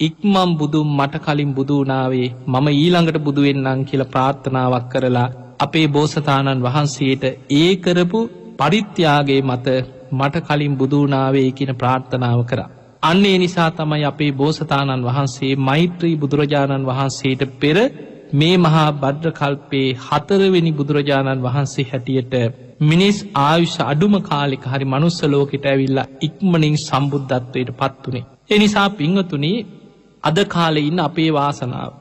ඉක්මම් බුදුම් මට කලින් බුදුනාවේ මම ඊළඟට බුදුවෙන්නම් කියල ප්‍රාර්ථනාවක් කරලා අපේ බෝසතාණන් වහන්සේට ඒ කරපු පරිත්‍යාගේ මත මට කලින් බුදුනාවේ කියන ප්‍රාර්ථනාව කරා. අන්නේ නිසා තමයි අපේ බෝසතාණන් වහන්සේ මෛත්‍රී බුදුරජාණන් වහන්සේට පෙර මේ මහා බද්්‍රකල්පේ හතරවෙනි බුදුරජාණන් වහන්සේ හැටියට මිනිස් ආයුෂ අඩුම කාලෙක හරි මනුස්ස ලෝකට ඇවිල්ලා ඉක්මනින් සම්බුද්ධත්වයට පත්වනේ. එනිසා පිංහතුනේ අද කාලෙඉන්න අපේ වාසනාව.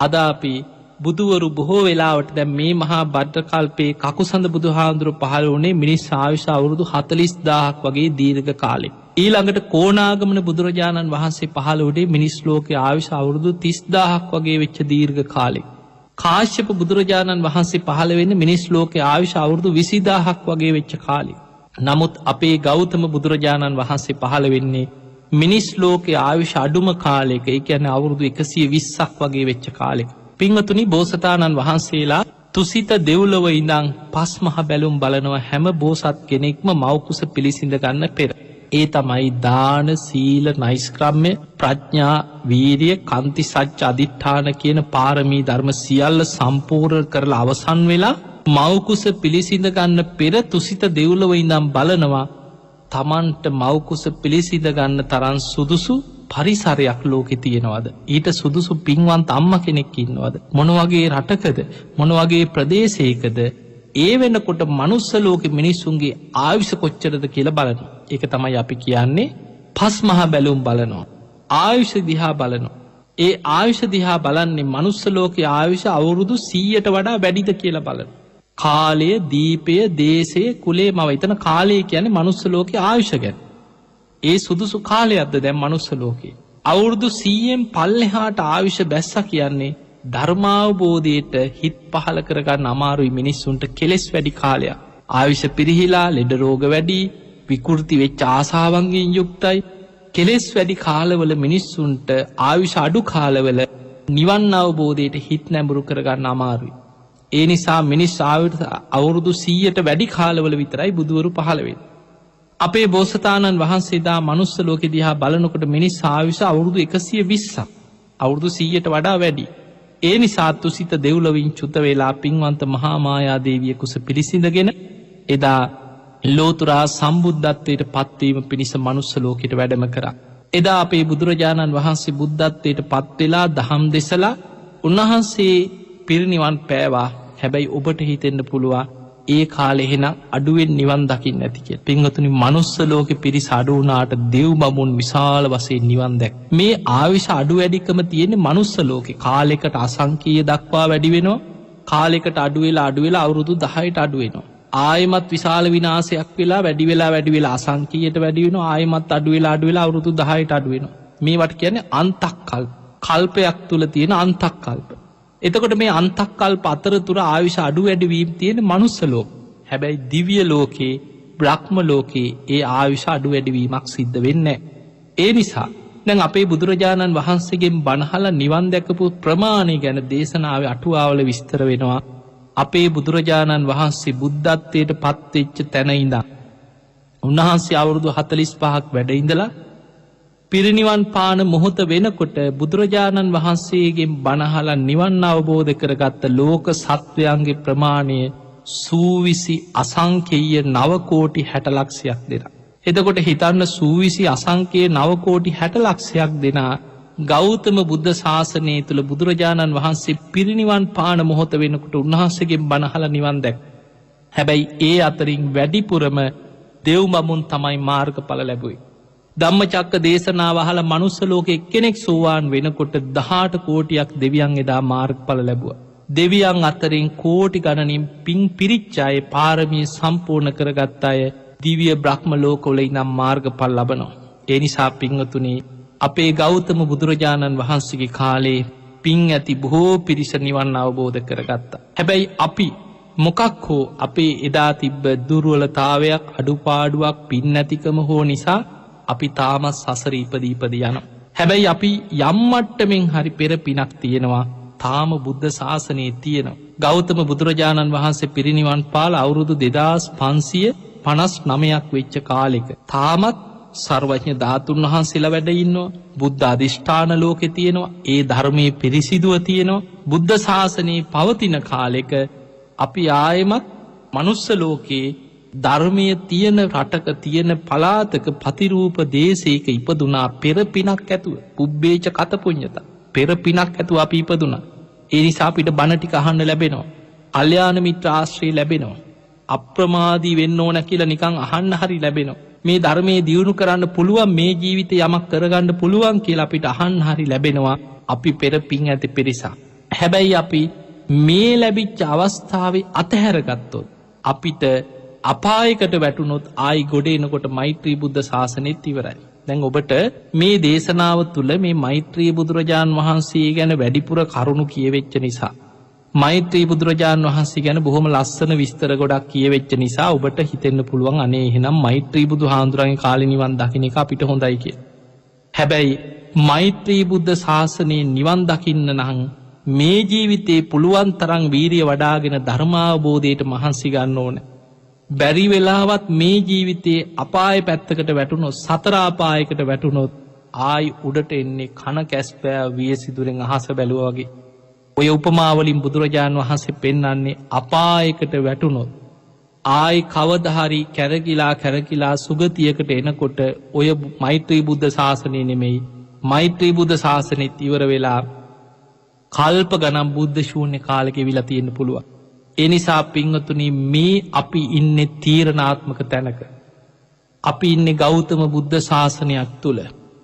අදාපි බුදුවරු බොහෝ වෙලාවට දැ මේ මහා බද්ධකල්පේ කකු සඳ බුදු හාන්දුරු පහළ වනේ මිනිස් ආවිශ අවුරුදු හතලිස් දාහක් වගේ දීර්ඝ කාලෙක්. ඊළඟට කෝනාගමන බුදුරජාණන් වහන්සේ පහළවඩේ මිනිස් ලෝක ආවිශ අවුරුදු තිස්දාහක් වගේ වෙච්ච දීර්ඝ කාලෙක්. කාශ්‍යප බුදුරජාණන් වහන්සේ පහළ වෙන්න මිනිස් ලෝක ආවිශ අවුරුදු විසිදාහක් වගේ වෙච්ච කාලි. නමුත් අපේ ගෞතම බුදුරජාණන් වහන්සේ පහළ වෙන්නේ මිනිස් ලෝක ආවිශ අඩුම කාලෙක එකැන අවුරුදු එකසිය විස්සක් වගේ වෙච්ච කාලෙක්. පිංහතුනි බෝසතාණන් වහන්සේලා තුසිත දෙව්ලොව ඉඳං පස් මහ බැලුම් බලනව හැම බෝසත් කෙනෙක්ම මවකුස පිළිසිඳ ගන්න පෙර. ඒ තමයි දාන සීල නයිස්ක්‍රම්ය ප්‍රඥා වීරිය කන්ති සච්ච අධිට්ඨාන කියන පාරමී ධර්ම සියල්ල සම්පූර් කරලා අවසන් වෙලා මවකුස පිළිසිඳගන්න පෙර තුසිත දෙව්ලව ඉඳම් බලනවා තමන්ට මවකුස පිළිසිඳගන්න තරන් සුදුසු පරිසරයක් ලෝකෙ තියෙනවද. ඊට සුදුසු පින්වන්ත අම්ම කෙනෙක් ඉන්නවද. මොනවගේ රටකද මොනවගේ ප්‍රදේශයකද ඒ වෙනකොට මනුස්ස ලෝක මිනිස්සුන්ගේ ආවිෂ කොච්චරද කියල බලන එක තමයි අපි කියන්නේ පස් මහා බැලුම් බලනවා. ආයුෂ දිහා බලනවා. ඒ ආයුෂ දිහා බලන්නේ මනුස්ස ලෝක ආවිෂ අවුරුදු සීයට වඩා වැඩිද කියලා බලන. කාලය දීපය දේශය කුලේ මව එතන කාලය කියන මනුස්ස ලෝක ආයුෂ ගැන. ඒ සුදුසු කාලයක්ද දැම් මනුස්ස ලෝකේ. අවුරුදු සීයෙන් පල්ලෙහාට ආවිෂ බැස්ස කියන්නේ ධර්මාවබෝධයට හිත් පහල කරගන්න අමාරුයි මිනිස්සුන්ට කෙලෙස් වැඩි කාලයක්. ආවිෂ පිරිහිලා ලෙඩ රෝග වැඩි විකෘති වෙච් ආසාවන්ගෙන් යුක්තයි කෙලෙස් වැඩි කාලවල මිනිස්සුන්ට ආවිෂ අඩු කාලවල නිවන් අවබෝධයට හිත් නැඹුරු කරගන්න අමාරුයි. ඒ නිසා මිනිස් ආවිට අවුරුදු සීයට වැඩි කාලවල විතරයි බුදුවරු පහළවෙන්. අපේ බෝසතාණන් වහන්සේදා මනුස්ස ලෝකෙ දිහා බලනකොට මිනිස් ආවිෂ අවුරුදු එකසිය විස්සක් අවුරුදු සීයට වඩා වැඩි. ඒ නිසාත්තු සිත දෙව්ලවින් චුත වෙලා පින්වන්ත මහාමායාදේවිය කුස පිරිසිඳගෙන එදා ලෝතුරා සම්බුද්ධත්වයට පත්වීම පිණිස මනුස්ස ලෝකෙට වැඩම කරා. එදා අපේ බුදුරජාණන් වහන්සේ බුද්ධත්වයට පත්වෙලා දහම් දෙසලා උන්වහන්සේ පිරිනිවන් පෑවා හැබැයි ඔබට හිතෙන්න්න පුළුවන් ඒ කාලෙහෙන අඩුවෙන් නිවන් දකිින් නැතික පිංහතුනි මනුස්ස ලෝක පිරිස අඩුවනාට දෙව් බමුන් විශාල වසේ නිවන් දැක්. මේ ආවිශ අඩු වැඩිකම තියෙන මනුස්ස ලෝක. කාලෙකට අසංකීය දක්වා වැඩි වෙනවා. කාලෙකට අඩුවෙලා අඩුවෙලා අවුරුදු දහයට අඩුවෙනවා ආයමත් විශාල විනාසයක් වෙලා වැඩි වෙලා වැඩි වෙලා අසංකීයට වැඩිවෙන ආයමත් අඩුවෙලා අඩුවෙලා අවුරුදු දහයට අඩුවෙන මේවට කියන්නේ අන්තක් කල් කල්පයක් තුළ තියෙන අන්තක් කල්ප එතකොට මේ අන්තක්කල් පතර තුර ආවිශ අඩු වැඩවීම් තියෙන මනුස්සලෝක හැබැයි දිවිය ලෝකයේ බ්‍රහ්ම ලෝකයේ ඒ ආවිශ අඩු වැඩවීමක් සිද්ධ වෙන්න. ඒ නිසා දැන් අපේ බුදුරජාණන් වහන්සේගෙන් බණහල නිවන් දැකපු ප්‍රමාණය ගැන දේශනාව අටුවාවල විස්තර වෙනවා. අපේ බුදුරජාණන් වහන්සේ බුද්ධත්වයට පත්වෙච්ච තැනයිඳා. උන්වහන්සේ අවුරුදු හතලිස් පහක් වැඩඉඳලා පිරිනිවන් පාන මොහොත වෙනකොට බුදුරජාණන් වහන්සේගෙන් බණහල නිවන් අවබෝධ කරගත්ත ලෝක සත්වයන්ගේ ප්‍රමාණය සූවිසි අසංකෙය නවකෝටි හැටලක්ෂයක් දෙෙන. එතකොට හිතන්න සූවිසි අසංකයේ නවකෝටි හැටලක්ෂයක් දෙනා ගෞතම බුද්ධ ශාසනය තුළ බුදුරජාණන් වහන්සේ පිරිනිවන් පාන මොහොත වෙනකොට උන්වහන්සේගෙන් බණහල නිවන් දැක්. හැබැයි ඒ අතරින් වැඩිපුරම දෙව්මමුන් තමයි මාර්ග පල ලැබුයි. ධම්මචක්ක දේශනාව හල මනුස්සලෝක එක්කෙනෙක් සෝවාන් වෙනකොට දහට කෝටියක් දෙවියන් එදා මාර්ග පල ලැබුව. දෙවියන් අතරින් කෝටි ගණනින් පින් පිරිච්චාය පාරමී සම්පූර්ණ කරගත් අය දිවිය බ්‍රහ්ම ලෝකොල ඉනම් මාර්ග පල් ලබනවා. එනිසා පිංහතුනේ අපේ ගෞතම බුදුරජාණන් වහන්සේගේ කාලේ පින් ඇති බොහෝ පිරිස නිවන් අවබෝධ කරගත්තා. හැබැයි අපි මොකක් හෝ අපේ එදා තිබ්බ දුර්වලතාවයක් අඩුපාඩුවක් පින් නැතිකම හෝ නිසා අපි තාමත් සසර ඉපදීපද යන. හැබැයි අපි යම්මට්ටමෙන් හරි පෙර පිනක් තියෙනවා තාම බුද්ධ ශාසනයේ තියෙන. ගෞතම බුදුරජාණන් වහන්සේ පිරිනිවන් පාල අවුරුදු දෙදස් පන්සිය පනස් නමයක් වෙච්ච කාලෙක. තාමත් සර්වඥ ධාතුන් වහන්සේලා වැඩඉන්නවා බුද්ධ අධිෂ්ඨාන ලෝකෙ තියෙනවා ඒ ධර්මය පිරිසිදුව තියෙනවා බුද්ධ ශාසනයේ පවතින කාලෙක අපි ආයමත් මනුස්ස ලෝකයේ ධර්මය තියෙන රටක තියෙන පලාතක පතිරූප දේශයක ඉපදුනා පෙර පිනක් ඇතුව. පුබ්බේච කතපුඥත පෙර පිනක් ඇතුව අපි ඉපදුන. ඒ නිසා පිට බණටික අහන්න ලැබෙනවා. අල්්‍යාන මිත්‍ර ආශ්‍රී ලැබෙනවා. අප්‍රමාදී වෙන්න ඕන කියලා නිකං අහන්න හරි ලැබෙනවා. මේ ධර්මය දියුණු කරන්න පුළුවන් මේ ජීවිත යමක් කරගන්න පුළුවන් කියලා අපිට අහන් හරි ලැබෙනවා. අපි පෙර පින් ඇති පිරිසා. හැබැයි අපි මේ ලැබිච්ච අවස්ථාවේ අතහැරගත්තොත්. අපිට අපායකට වැටුනොත් ආයි ගොඩේනකොට මෛත්‍රී බුද්ධ ශාසනයත් ඉවරයි. දැන් ඔබට මේ දේශනාව තුළ මේ මෛත්‍රී බුදුරජාණන් වහන්සේ ගැන වැඩිපුර කරුණු කියවෙච්ච නිසා. මෛත්‍රී බුදුරජාණන් වහන්සේ ගැන බොහොම ලස්සන විස්තර ගොඩක් කියවෙච්ච නිසා ඔබට හිතෙන්න්න පුළුවන් අනේ එහෙනම් මෛත්‍රී බුදු හාන්දුරන් කාලනිවන් දකින එක අපිට හොඳයි කිය. හැබැයි මෛත්‍රී බුද්ධ ශාසනයෙන් නිවන් දකින්න නහං මේ ජීවිතේ පුළුවන් තරං වීරිය වඩාගෙන ධර්මාවබෝධයට මහන්සි ගන්න ඕන. බැරි වෙලාවත් මේ ජීවිතයේ අපාය පැත්තකට වැටුණොත් සතරාපායකට වැටුණොත් ආයි උඩට එන්නේ කන කැස්පෑ විය සිදුරෙන් අහස බැලුවගේ. ඔය උපමාවලින් බුදුරජාණන් වහන්සේ පෙන්නන්නේ අපායකට වැටුණොත්. ආයි කවදහරි කැරකිලා කැරකිලා සුගතියකට එනකොට ඔය මෛත්‍රී බුද්ධ ශාසනය නෙමෙයි මෛත්‍රී බුද්ධ ශාසනයත් ඉවර වෙලා කල්ප ගනම් බුද්ධ ශූන්‍ය කාලෙක විලා තියෙන පුළුවන්. එනිසා පිංහතුන මේ අපි ඉන්න තීරණාත්මක තැනක. අපි ඉන්න ගෞතම බුද්ධ ශාසනයක් තුළ.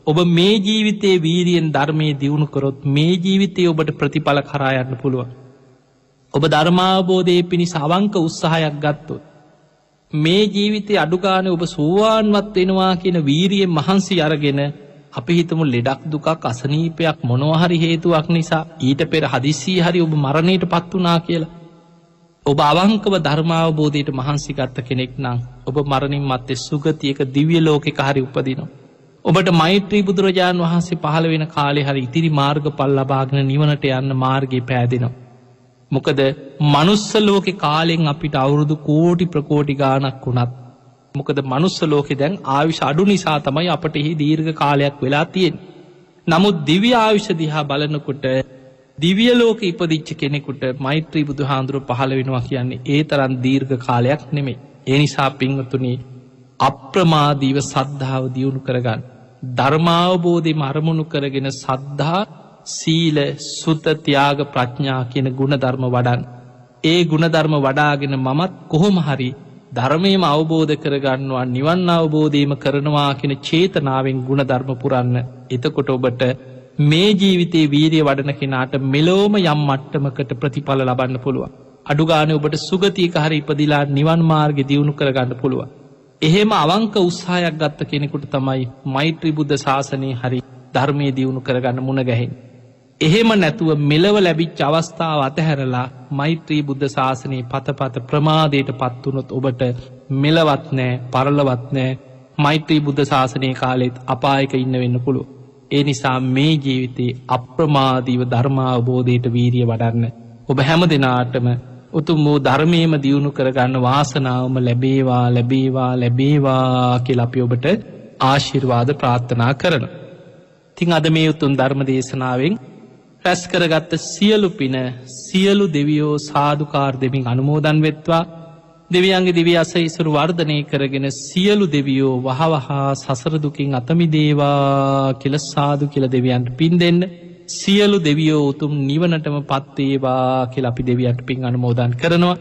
ඔබ මේ ජීවිතයේ වීරියෙන් ධර්මය දියුණු කරොත් මේ ජීවිතය ඔබට ප්‍රතිඵල කරායන්න පුළුවන්. ඔබ ධර්මාබෝධය පිණි සවංක උත්සාහයක් ගත්තොත්. මේ ජීවිතය අඩුගාන ඔබ සෝවාන්වත් වෙනවා කියන වීරියෙන් මහන්සි අරගෙන අපි හිතමු ලෙඩක් දුකක් අසනීපයක් මොනවහරි හේතුවක් නිසා ඊට පෙර හදිස්සී හරි ඔබ මරණයට පත් වනා කියලා. ඔබ අවංකව ධර්මාවබෝධයට මහන්සිගත්ත කෙනෙක් නං ඔබ මරණින් මත්තේ සුගතියක දිවිය ලෝකෙක හරි උපදිනවා. ඔබට මෛත්‍රී බුදුරජාණන් වහන්සේ පහළ වෙන කාලෙ හරි ඉතිරි මාර්ග පල් ලබාගෙන නිවනට යන්න මාර්ගය පෑදෙනවා. මොකද මනුස්ස ලෝකෙ කාලෙෙන් අපිට අවුරුදු කෝටි ප්‍රකෝටි ගානක් වුණත් මොකද මනුස්ස ලෝකෙ දැන් ආවිශ අඩු නිසා තමයි අපට එහි දීර්ඝ කාලයක් වෙලා තියෙන්. නමුත් දිවි ආවිෂ දිහා බලනකොට දිවිය ලෝක ඉපදිච්ච කෙනෙකුට මෛත්‍රී බුදු හාන්දුරුව පහළ වෙනවා කියන්නේ ඒ තරන් දීර්ඝ කාලයක් නෙමේ. ඒ නිසා පිංහතුනේ අප්‍රමාදීව සද්ධාව දියුණු කරගන්න. ධර්මාවබෝධය මරමුණු කරගෙන සද්ධහා සීල සුතතියාග ප්‍රඥා කියන ගුණධර්ම වඩන්. ඒ ගුණධර්ම වඩාගෙන මමත් කොහොම හරි ධර්මයම අවබෝධ කරගන්නවා නිවන් අවබෝධීම කරනවා කෙන චේතනාවෙන් ගුණධර්ම පුරන්න එතකොට ඔබට මේ ජීවිතයේ වීරිය වඩන කෙනාට මෙලෝම යම් මට්ටමකට ප්‍රතිඵල ලබන්න පුළුවන්. අඩුගාන ඔබට සුගතියක හරි ඉපදිලා නිවන් මාර්ග දියුණු කරගන්න පුළුව. එහෙම අවංක උත්සාහයක් ගත්ත කෙනෙකුට තමයි මෛත්‍රී බුද්ධ ශාසනය හරි ධර්මය දියුණු කරගන්න මුණ ගැහෙන්. එහෙම නැතුව මෙලව ලැබිච් අවස්ථාව අතහැරලා මෛත්‍රී බුද්ධ ශාසනයේ පතපත ප්‍රමාදයට පත්වනොත් ඔබට මෙලවත් නෑ පරලවත් නෑ මෛත්‍රී බුද්ධ ශාසනය කාලෙත් අපායක ඉන්න වෙන්න පුළුව. ඒ නිසා මේ ජීවිතේ අප්‍රමාදීව ධර්මාවබෝධයට වීරිය වඩන්න. ඔබ හැම දෙනාටම උතුම් වූ ධර්මයම දියුණු කරගන්න වාසනාවම ලැබේවා ලැබේවා ලැබේවා කියල අපි ඔබට ආශිර්වාද ප්‍රාර්ථනා කරන. තිං අද මේ උතුන් ධර්ම දේශනාවෙන් රැස් කරගත්ත සියලු පින සියලු දෙවියෝ සාධකාර් දෙමින් අනුමෝදන් වෙත්වා දෙවියන්ගේ දිවි අස ඉසුරු වර්ධනය කරගෙන සියලු දෙවියෝ වහවහා සසරදුකින් අතමි දේවා කියල සාදු කියල දෙවියන්ට පින් දෙන්න. සියලු දෙවියෝ උතුම් නිවනටම පත්තේවා කියල අපි දෙවියන්ට පින් අනුමෝදන් කරනවා.